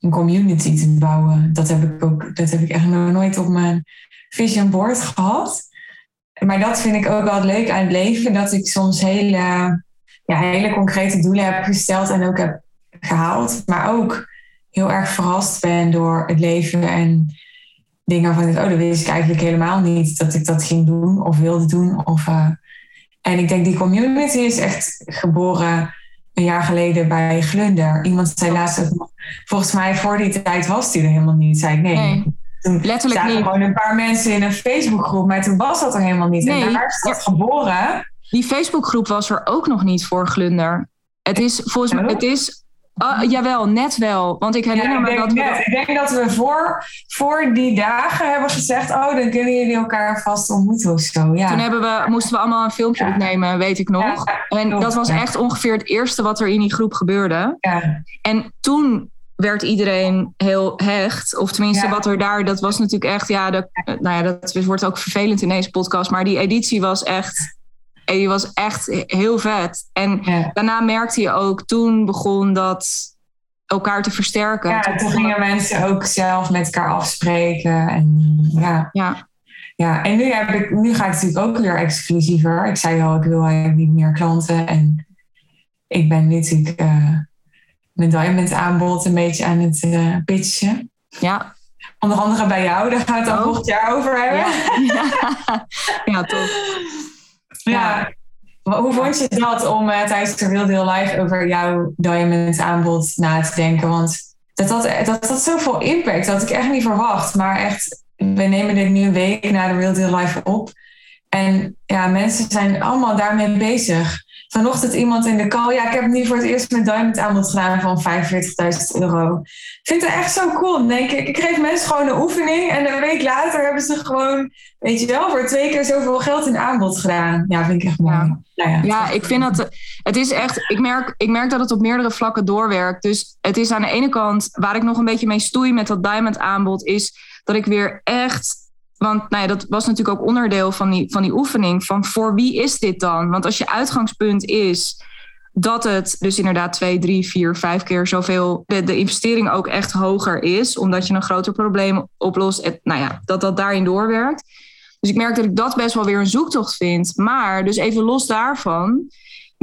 Speaker 2: een community te bouwen. Dat heb ik ook... Dat heb ik echt nog nooit op mijn vision board gehad. Maar dat vind ik ook wel leuk aan het leven. Dat ik soms hele, ja, hele concrete doelen heb gesteld en ook heb gehaald. Maar ook heel erg verrast ben door het leven en dingen van... Oh, dat wist ik eigenlijk helemaal niet dat ik dat ging doen of wilde doen. Of, eh, en ik denk die community is echt geboren een jaar geleden bij Glunder. Iemand zei laatst ook nog, volgens mij voor die tijd was die er helemaal niet. Zei ik nee.
Speaker 1: Nee,
Speaker 2: Toen
Speaker 1: letterlijk
Speaker 2: zaten
Speaker 1: niet.
Speaker 2: gewoon een paar mensen in een Facebookgroep, maar toen was dat er helemaal niet.
Speaker 1: Nee.
Speaker 2: En daar is dat geboren.
Speaker 1: Die Facebookgroep was er ook nog niet voor Glunder. Het is volgens mij, het is, ah, jawel, net wel. Want ik herinner
Speaker 2: Ja, ik,
Speaker 1: me dat we
Speaker 2: ik denk dat we voor, voor die dagen hebben gezegd, oh, dan kunnen jullie elkaar vast ontmoeten of zo. Ja.
Speaker 1: Toen hebben we, moesten we allemaal een filmpje
Speaker 2: Ja.
Speaker 1: opnemen, weet ik nog.
Speaker 2: Ja,
Speaker 1: en dat was
Speaker 2: ja.
Speaker 1: echt ongeveer het eerste wat er in die groep gebeurde.
Speaker 2: ja.
Speaker 1: En toen werd iedereen heel hecht. Of tenminste,
Speaker 2: Ja.
Speaker 1: wat er daar, dat was natuurlijk echt, ja, dat, nou ja, dat wordt ook vervelend in deze podcast. Maar die editie was echt, die was echt heel vet. En
Speaker 2: Ja.
Speaker 1: daarna merkte je ook, toen begon dat elkaar te versterken.
Speaker 2: Ja, toen gingen mensen ook zelf met elkaar afspreken. En, ja.
Speaker 1: Ja,
Speaker 2: Ja, en nu, heb ik, nu ga ik natuurlijk ook weer exclusiever. Ik zei al, ik wil eigenlijk niet meer klanten. En ik ben natuurlijk eh mijn diamond aanbod een beetje aan het eh, pitchen.
Speaker 1: ja,
Speaker 2: Onder andere bij jou, daar gaan we het dan
Speaker 1: Oh.
Speaker 2: volgend jaar over hebben.
Speaker 1: ja. ja, tof.
Speaker 2: Ja. Hoe vond je dat om eh, tijdens de Real Deal Live over jouw diamond aanbod na te denken? Want dat had, dat had zoveel impact. Dat ik echt niet verwacht. Maar echt, we nemen dit nu een week na de Real Deal Live op. En ja, mensen zijn allemaal daarmee bezig. Vanochtend iemand in de call. Ja, ik heb nu voor het eerst mijn diamond aanbod gedaan van 45.000 euro. Ik vind het echt zo cool. Denk ik, ik geef mensen gewoon een oefening. En een week later hebben ze gewoon, weet je wel, voor twee keer zoveel geld in aanbod gedaan. Ja, vind ik echt mooi.
Speaker 1: Ja.
Speaker 2: Nou ja,
Speaker 1: Ja, ik vind dat. Het is echt. Ik merk, ik merk dat het op meerdere vlakken doorwerkt. Dus het is aan de ene kant. Waar ik nog een beetje mee stoei met dat Diamond aanbod. Is dat ik weer echt. Want nou dat was natuurlijk ook onderdeel van die, van die oefening. Van voor wie is dit dan? Want als je uitgangspunt is dat het dus inderdaad twee, drie, vier, vijf keer zoveel. De, de investering ook echt hoger is. Omdat je een groter probleem oplost. Nou ja, dat dat daarin doorwerkt. Dus ik merk dat ik dat best wel weer een zoektocht vind. Maar dus even los daarvan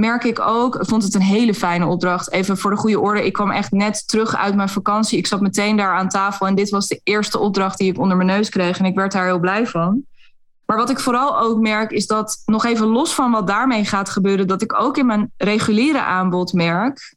Speaker 1: merk ik ook, vond het een hele fijne opdracht. Even voor de goede orde, ik kwam echt net terug uit mijn vakantie. Ik zat meteen daar aan tafel en dit was de eerste opdracht die ik onder mijn neus kreeg. En ik werd daar heel blij van. Maar wat ik vooral ook merk, is dat nog even los van wat daarmee gaat gebeuren, dat ik ook in mijn reguliere aanbod merk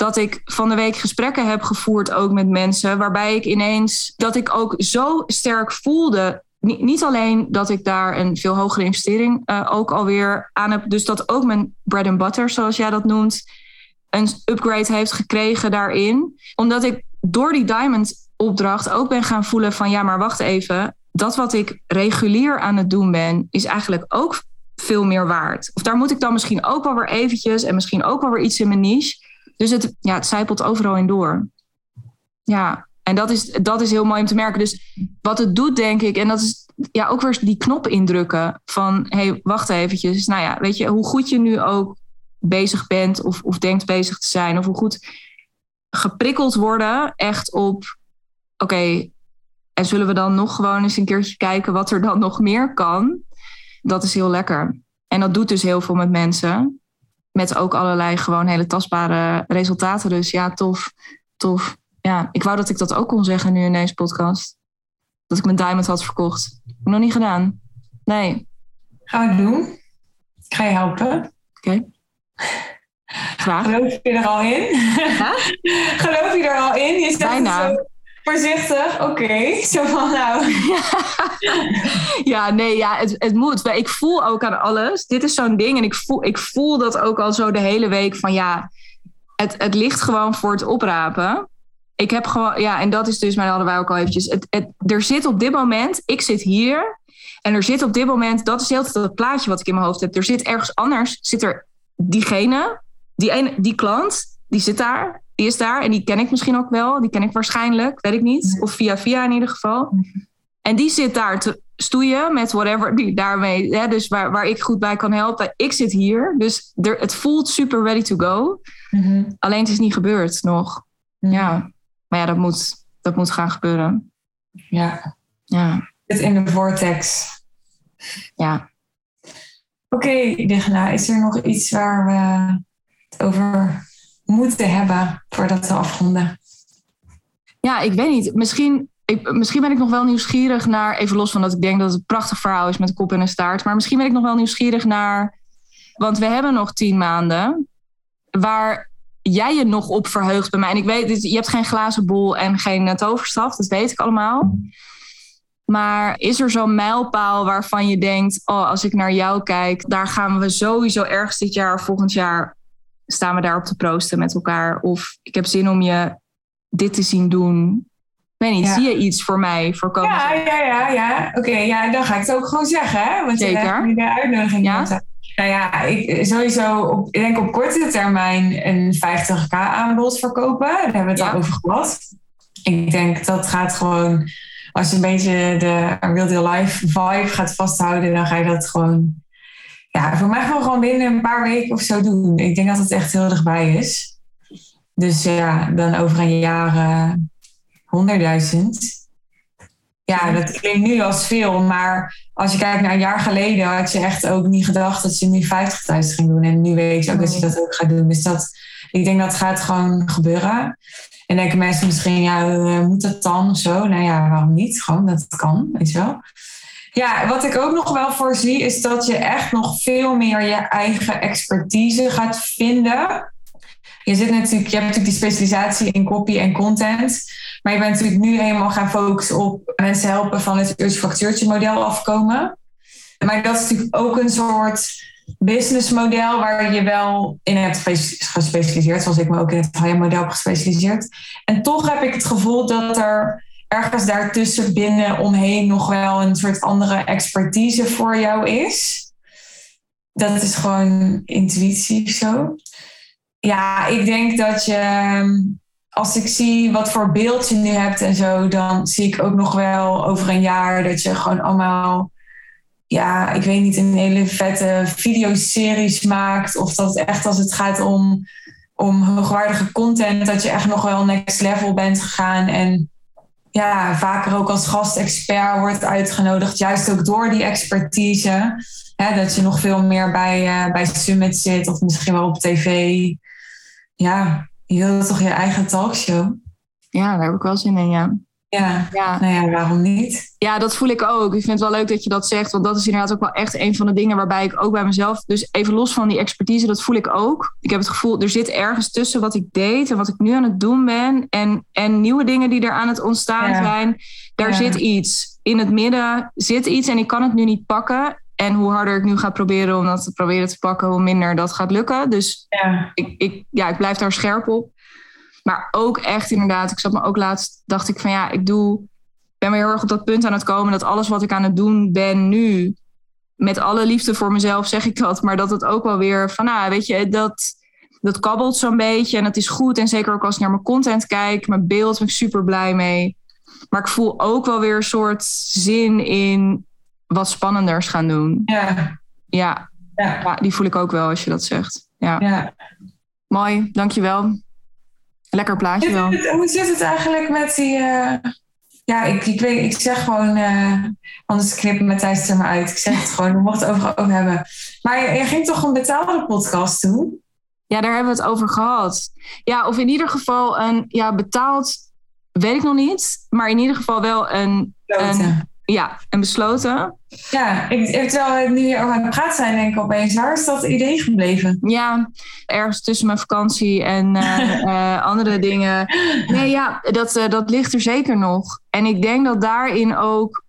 Speaker 1: dat ik van de week gesprekken heb gevoerd ook met mensen, waarbij ik ineens dat ik ook zo sterk voelde. Niet, alleen dat ik daar een veel hogere investering uh, ook alweer aan heb, dus dat ook mijn bread and butter, zoals jij dat noemt, een upgrade heeft gekregen daarin. Omdat ik door die diamond opdracht ook ben gaan voelen van ja, maar wacht even, dat wat ik regulier aan het doen ben, is eigenlijk ook veel meer waard. Of daar moet ik dan misschien ook wel weer eventjes en misschien ook wel weer iets in mijn niche. Dus het, ja, het zijpelt overal in door. Ja, en dat is, dat is heel mooi om te merken. Dus wat het doet, denk ik, en dat is ja, ook weer die knop indrukken van hé, hey, wacht eventjes. Nou ja, weet je, hoe goed je nu ook bezig bent of, of denkt bezig te zijn, of hoe goed geprikkeld worden echt op oké, en zullen we dan nog gewoon eens een keertje kijken wat er dan nog meer kan? Dat is heel lekker. En dat doet dus heel veel met mensen. Met ook allerlei gewoon hele tastbare resultaten. Dus ja, tof, tof. Ja, ik wou dat ik dat ook kon zeggen nu in deze podcast. Dat ik mijn diamond had verkocht. Heb ik nog niet gedaan. Nee.
Speaker 2: Gaan we doen. Ik ga je helpen.
Speaker 1: Oké. Okay. Graag.
Speaker 2: Geloof je er al in?
Speaker 1: Ja?
Speaker 2: Geloof je er al in? Je zegt
Speaker 1: Bijna.
Speaker 2: Zo voorzichtig. Oké. Zo van nou.
Speaker 1: ja, nee, ja, het, het moet. Ik voel ook aan alles. Dit is zo'n ding. En ik voel, ik voel dat ook al zo de hele week van ja, het, het ligt gewoon voor het oprapen. Ik heb gewoon, ja, en dat is dus, maar dat hadden wij ook al eventjes. Het, het, er zit op dit moment, ik zit hier. En er zit op dit moment, dat is heel het plaatje wat ik in mijn hoofd heb. Er zit ergens anders, zit er diegene, die, ene, die klant, die zit daar, die is daar. En die ken ik misschien ook wel, die ken ik waarschijnlijk, weet ik niet. Of via via in ieder geval. En die zit daar te stoeien met whatever, die daarmee, hè, dus waar, waar ik goed bij kan helpen. Ik zit hier, dus er, het voelt super ready to go.
Speaker 2: Mhm.
Speaker 1: Alleen het is niet gebeurd nog. Ja, maar ja, dat moet, dat moet gaan gebeuren.
Speaker 2: Ja.
Speaker 1: Ja,
Speaker 2: Het in de vortex.
Speaker 1: ja.
Speaker 2: Oké, Digna, is er nog iets waar we het over moeten hebben voordat we afronden?
Speaker 1: Ja, ik weet niet. Misschien, ik, misschien ben ik nog wel nieuwsgierig naar, even los van dat ik denk dat het een prachtig verhaal is met een kop en een staart, maar misschien ben ik nog wel nieuwsgierig naar, want we hebben nog tien maanden waar jij je nog op verheugt bij mij. En ik weet, dus je hebt geen glazen bol en geen eh, toverstaf, dat weet ik allemaal. Maar is er zo'n mijlpaal waarvan je denkt, oh, als ik naar jou kijk, daar gaan we sowieso ergens dit jaar, volgend jaar, staan we daarop te proosten met elkaar. Of ik heb zin om je dit te zien doen. Ik weet niet,
Speaker 2: Ja.
Speaker 1: zie je iets voor mij voor komend
Speaker 2: Ja,
Speaker 1: jaar?
Speaker 2: ja, ja, ja. Oké, ja, dan ga ik het ook gewoon zeggen, hè? Want
Speaker 1: Zeker.
Speaker 2: je de uitnodiging.
Speaker 1: Ja.
Speaker 2: Nou ja, ik sowieso, op, ik denk op korte termijn een 50k aanbod verkopen. Daar hebben we het
Speaker 1: Ja.
Speaker 2: al over gehad. Ik denk dat gaat gewoon, als je een beetje de real deal life vibe gaat vasthouden, dan ga je dat gewoon, ja, voor mij gewoon, binnen een paar weken of zo doen. Ik denk dat het echt heel dichtbij is. Dus ja, dan over een jaar eh, 100.000. Ja, dat klinkt nu als veel, maar als je kijkt naar een jaar geleden, had je echt ook niet gedacht dat je nu 50.000 ging doen. En nu weet je ook dat je dat ook gaat doen. Dus dat, ik denk dat gaat gewoon gebeuren. En denken mensen misschien, ja, moet dat dan of zo? Nou ja, waarom niet? Gewoon dat het kan, weet je wel. Ja, wat ik ook nog wel voorzie, is dat je echt nog veel meer je eigen expertise gaat vinden. Je, zit natuurlijk, je hebt natuurlijk die specialisatie in copy en content. Maar je bent natuurlijk nu helemaal gaan focussen op mensen helpen van het uurtje factuurtje model afkomen. Maar dat is natuurlijk ook een soort businessmodel waar je wel in hebt gespe- gespecialiseerd, zoals ik me ook in het high model heb gespecialiseerd. En toch heb ik het gevoel dat er ergens daartussen binnen omheen nog wel een soort andere expertise voor jou is. Dat is gewoon intuïtie of zo. Ja, ik denk dat je, als ik zie wat voor beeld je nu hebt en zo, dan zie ik ook nog wel over een jaar dat je gewoon allemaal, ja, ik weet niet, een hele vette videoseries maakt. Of dat echt als het gaat om, om hoogwaardige content, dat je echt nog wel next level bent gegaan. En ja, vaker ook als gastexpert wordt uitgenodigd, juist ook door die expertise. Hè, dat je nog veel meer bij, eh, bij Summit zit of misschien wel op tv. Ja, je wilt toch je eigen talkshow?
Speaker 1: Ja, daar heb ik wel zin in, ja.
Speaker 2: Ja,
Speaker 1: Ja,
Speaker 2: nou ja, waarom niet?
Speaker 1: ja, dat voel ik ook. Ik vind het wel leuk dat je dat zegt, want dat is inderdaad ook wel echt een van de dingen waarbij ik ook bij mezelf, dus even los van die expertise, dat voel ik ook. Ik heb het gevoel, er zit ergens tussen wat ik deed en wat ik nu aan het doen ben en, en nieuwe dingen die er aan het ontstaan
Speaker 2: Ja.
Speaker 1: zijn. Daar
Speaker 2: Ja.
Speaker 1: zit iets. In het midden zit iets en ik kan het nu niet pakken. En hoe harder ik nu ga proberen om dat te proberen te pakken, hoe minder dat gaat lukken. Dus
Speaker 2: Ja,
Speaker 1: ik, ik, ja, ik blijf daar scherp op. Maar ook echt inderdaad, ik zat me ook laatst, dacht ik van ja, ik doe, ben weer heel erg op dat punt aan het komen dat alles wat ik aan het doen ben nu, met alle liefde voor mezelf zeg ik dat, maar dat het ook wel weer van, nou, weet je, dat, dat kabbelt zo'n beetje en dat is goed. En zeker ook als ik naar mijn content kijk, mijn beeld, ben ik super blij mee. Maar ik voel ook wel weer een soort zin in wat spannenders gaan doen.
Speaker 2: ja,
Speaker 1: Ja,
Speaker 2: ja,
Speaker 1: ja die voel ik ook wel als je dat zegt. Ja.
Speaker 2: ja.
Speaker 1: Mooi, dankjewel. Lekker plaatje wel.
Speaker 2: hoe zit het eigenlijk met die... eh, Ja, ik, ik, weet, ik zeg gewoon... eh, anders knippen Matthijs er maar uit. Ik zeg het gewoon, we mochten het over, over hebben. Maar je, je ging toch een betaalde podcast doen?
Speaker 1: Ja, daar hebben we het over gehad. Ja, of in ieder geval een ja, betaald weet ik nog niet. Maar in ieder geval wel een, een ja, en besloten.
Speaker 2: Ja, ik, terwijl we nu hier over aan het praten zijn, denk ik opeens, waar is dat idee gebleven?
Speaker 1: Ja, ergens tussen mijn vakantie en uh, uh, andere dingen. Nee, ja, dat, uh, dat ligt er zeker nog. En ik denk dat daarin ook,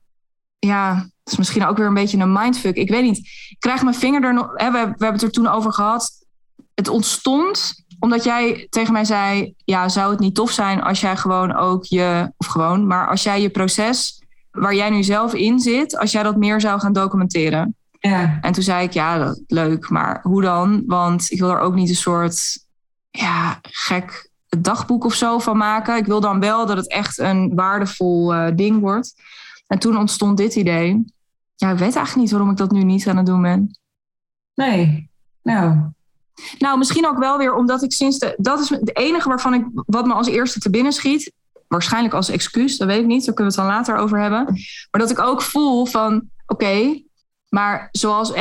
Speaker 1: ja, dat is misschien ook weer een beetje een mindfuck. Ik weet niet, ik krijg mijn vinger er nog, hè, we, we hebben het er toen over gehad. Het ontstond omdat jij tegen mij zei, ja, zou het niet tof zijn als jij gewoon ook je, of gewoon, maar als jij je proces waar jij nu zelf in zit, als jij dat meer zou gaan documenteren.
Speaker 2: Ja.
Speaker 1: En toen zei ik, ja, dat, leuk, maar hoe dan? Want ik wil er ook niet een soort ja, gek dagboek of zo van maken. Ik wil dan wel dat het echt een waardevol uh, ding wordt. En toen ontstond dit idee. Ja, ik weet eigenlijk niet waarom ik dat nu niet aan het doen ben.
Speaker 2: Nee, nou.
Speaker 1: Nou, misschien ook wel weer omdat ik sinds de. Dat is het enige waarvan ik. wat me als eerste te binnen schiet waarschijnlijk als excuus, dat weet ik niet, daar kunnen we het dan later over hebben. Maar dat ik ook voel van, oké, maar zoals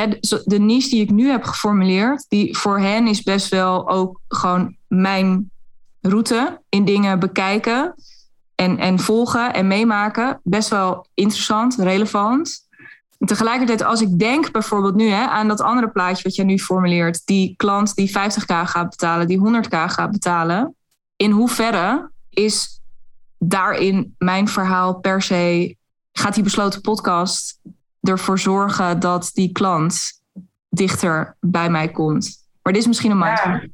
Speaker 1: de niche die ik nu heb geformuleerd, die voor hen is best wel ook gewoon mijn route in dingen bekijken en, en volgen en meemaken. Best wel interessant, relevant. En tegelijkertijd, als ik denk bijvoorbeeld nu hè, aan dat andere plaatje wat jij nu formuleert, die klant die 50k gaat betalen, die 100k gaat betalen, in hoeverre is daarin mijn verhaal per se gaat die besloten podcast ervoor zorgen dat die klant dichter bij mij komt. Maar dit is misschien een mindfuck.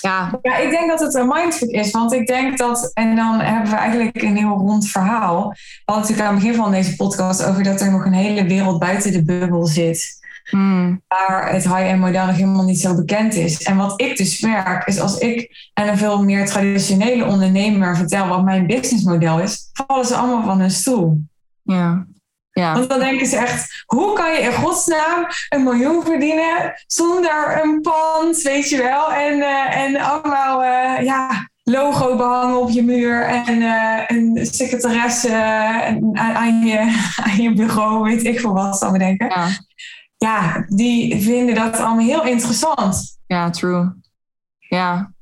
Speaker 2: Ja. ja. Ik denk dat het een mindfuck is. Want ik denk dat, en dan hebben we eigenlijk een heel rond verhaal. We hadden natuurlijk aan het begin van deze podcast over dat er nog een hele wereld buiten de bubbel zit.
Speaker 1: Hmm.
Speaker 2: Waar het high-end model nog helemaal niet zo bekend is. En wat ik dus merk, is als ik aan een veel meer traditionele ondernemer vertel wat mijn businessmodel is, vallen ze allemaal van hun stoel.
Speaker 1: Ja. Ja.
Speaker 2: Want dan denken ze echt, hoe kan je in godsnaam een miljoen verdienen zonder een pand, weet je wel? En, uh, en allemaal, uh, ja, logo behangen op je muur en uh, een secretaresse aan, aan, je, aan je bureau, weet ik veel wat, zou bedenken.
Speaker 1: Ja
Speaker 2: ja, die vinden dat allemaal heel interessant.
Speaker 1: Ja, true. Ja.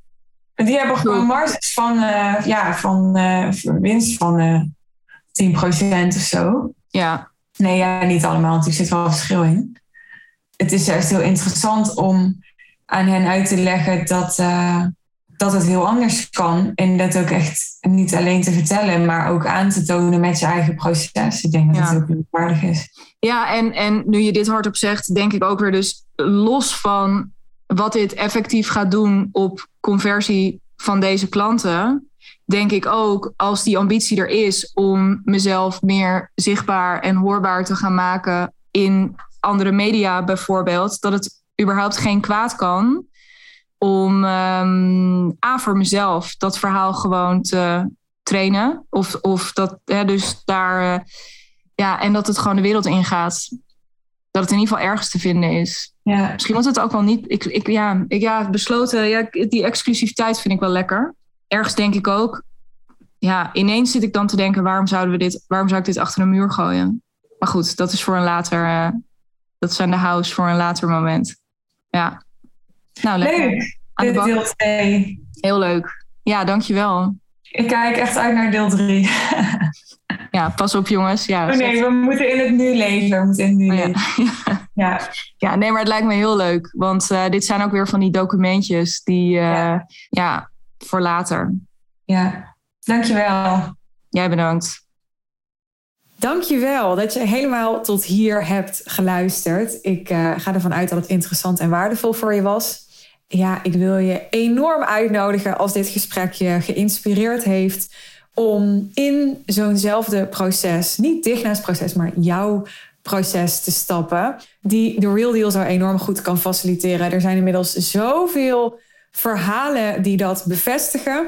Speaker 2: Die hebben gewoon marges van, uh, ja, van uh, winst van uh, 10% of zo.
Speaker 1: Ja.
Speaker 2: Nee, ja, niet allemaal, want er zit wel verschil in. Het is juist heel interessant om aan hen uit te leggen dat, dat het heel anders kan. En dat ook echt niet alleen te vertellen, maar ook aan te tonen met je eigen proces. Ik denk dat ja. het heel waardig is.
Speaker 1: Ja, en, en nu je dit hardop zegt, denk ik ook weer dus los van wat dit effectief gaat doen op conversie van deze klanten, denk ik ook als die ambitie er is om mezelf meer zichtbaar en hoorbaar te gaan maken in andere media bijvoorbeeld, dat het überhaupt geen kwaad kan om um, voor mezelf dat verhaal gewoon te trainen. Of, of dat hè, dus daar. Uh, ja, en dat het gewoon de wereld ingaat. Dat het in ieder geval ergens te vinden is.
Speaker 2: Ja.
Speaker 1: Misschien moet het ook wel niet. Ik, ik, ja, ik, ja, besloten. Ja, die exclusiviteit vind ik wel lekker. Ergens denk ik ook. Ja, ineens zit ik dan te denken: waarom zouden we dit, waarom zou ik dit achter een muur gooien? Maar goed, dat is voor een later. Uh, dat zijn de house voor een later moment. Ja. Nou, lekker.
Speaker 2: Leuk. Dit deel 2.
Speaker 1: Heel leuk. Ja, dankjewel.
Speaker 2: Ik kijk echt uit naar deel 3.
Speaker 1: ja, pas op jongens. Ja,
Speaker 2: oh nee, we moeten in het nu leven. We moeten in het nu
Speaker 1: oh,
Speaker 2: leven.
Speaker 1: Ja.
Speaker 2: ja.
Speaker 1: ja, nee, maar het lijkt me heel leuk. Want uh, dit zijn ook weer van die documentjes die, uh, ja. ja, voor later.
Speaker 2: Ja, dankjewel.
Speaker 1: Jij bedankt.
Speaker 3: Dankjewel dat je helemaal tot hier hebt geluisterd. Ik uh, ga ervan uit dat het interessant en waardevol voor je was. Ja, ik wil je enorm uitnodigen als dit gesprek je geïnspireerd heeft om in zo'nzelfde proces, niet Digna's proces, maar jouw proces te stappen, die de Real Deal zo enorm goed kan faciliteren. Er zijn inmiddels zoveel verhalen die dat bevestigen.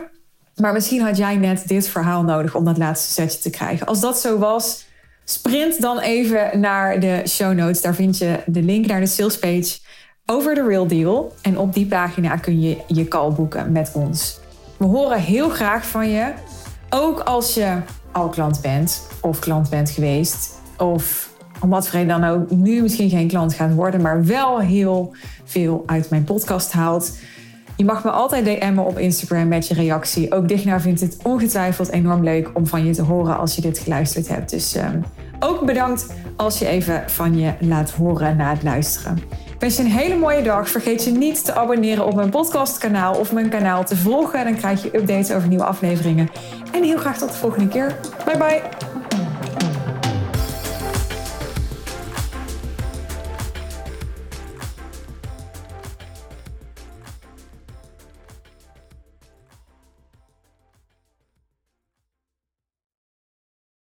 Speaker 3: Maar misschien had jij net dit verhaal nodig om dat laatste setje te krijgen. Als dat zo was, sprint dan even naar de show notes. Daar vind je de link naar de salespage over de Real Deal. En op die pagina kun je je call boeken met ons. We horen heel graag van je. Ook als je al klant bent of klant bent geweest. Of om wat voor dan ook nu misschien geen klant gaat worden, maar wel heel veel uit mijn podcast haalt.
Speaker 2: Je mag me altijd DM'en op Instagram met je reactie. Ook Digna vindt het ongetwijfeld enorm leuk om van je te horen als je dit geluisterd hebt. Dus ehm, ook bedankt als je even van je laat horen na het luisteren. Wens je een hele mooie dag. Vergeet je niet te abonneren op mijn podcastkanaal of mijn kanaal te volgen. Dan krijg je updates over nieuwe afleveringen. En heel graag tot de volgende keer. Bye bye.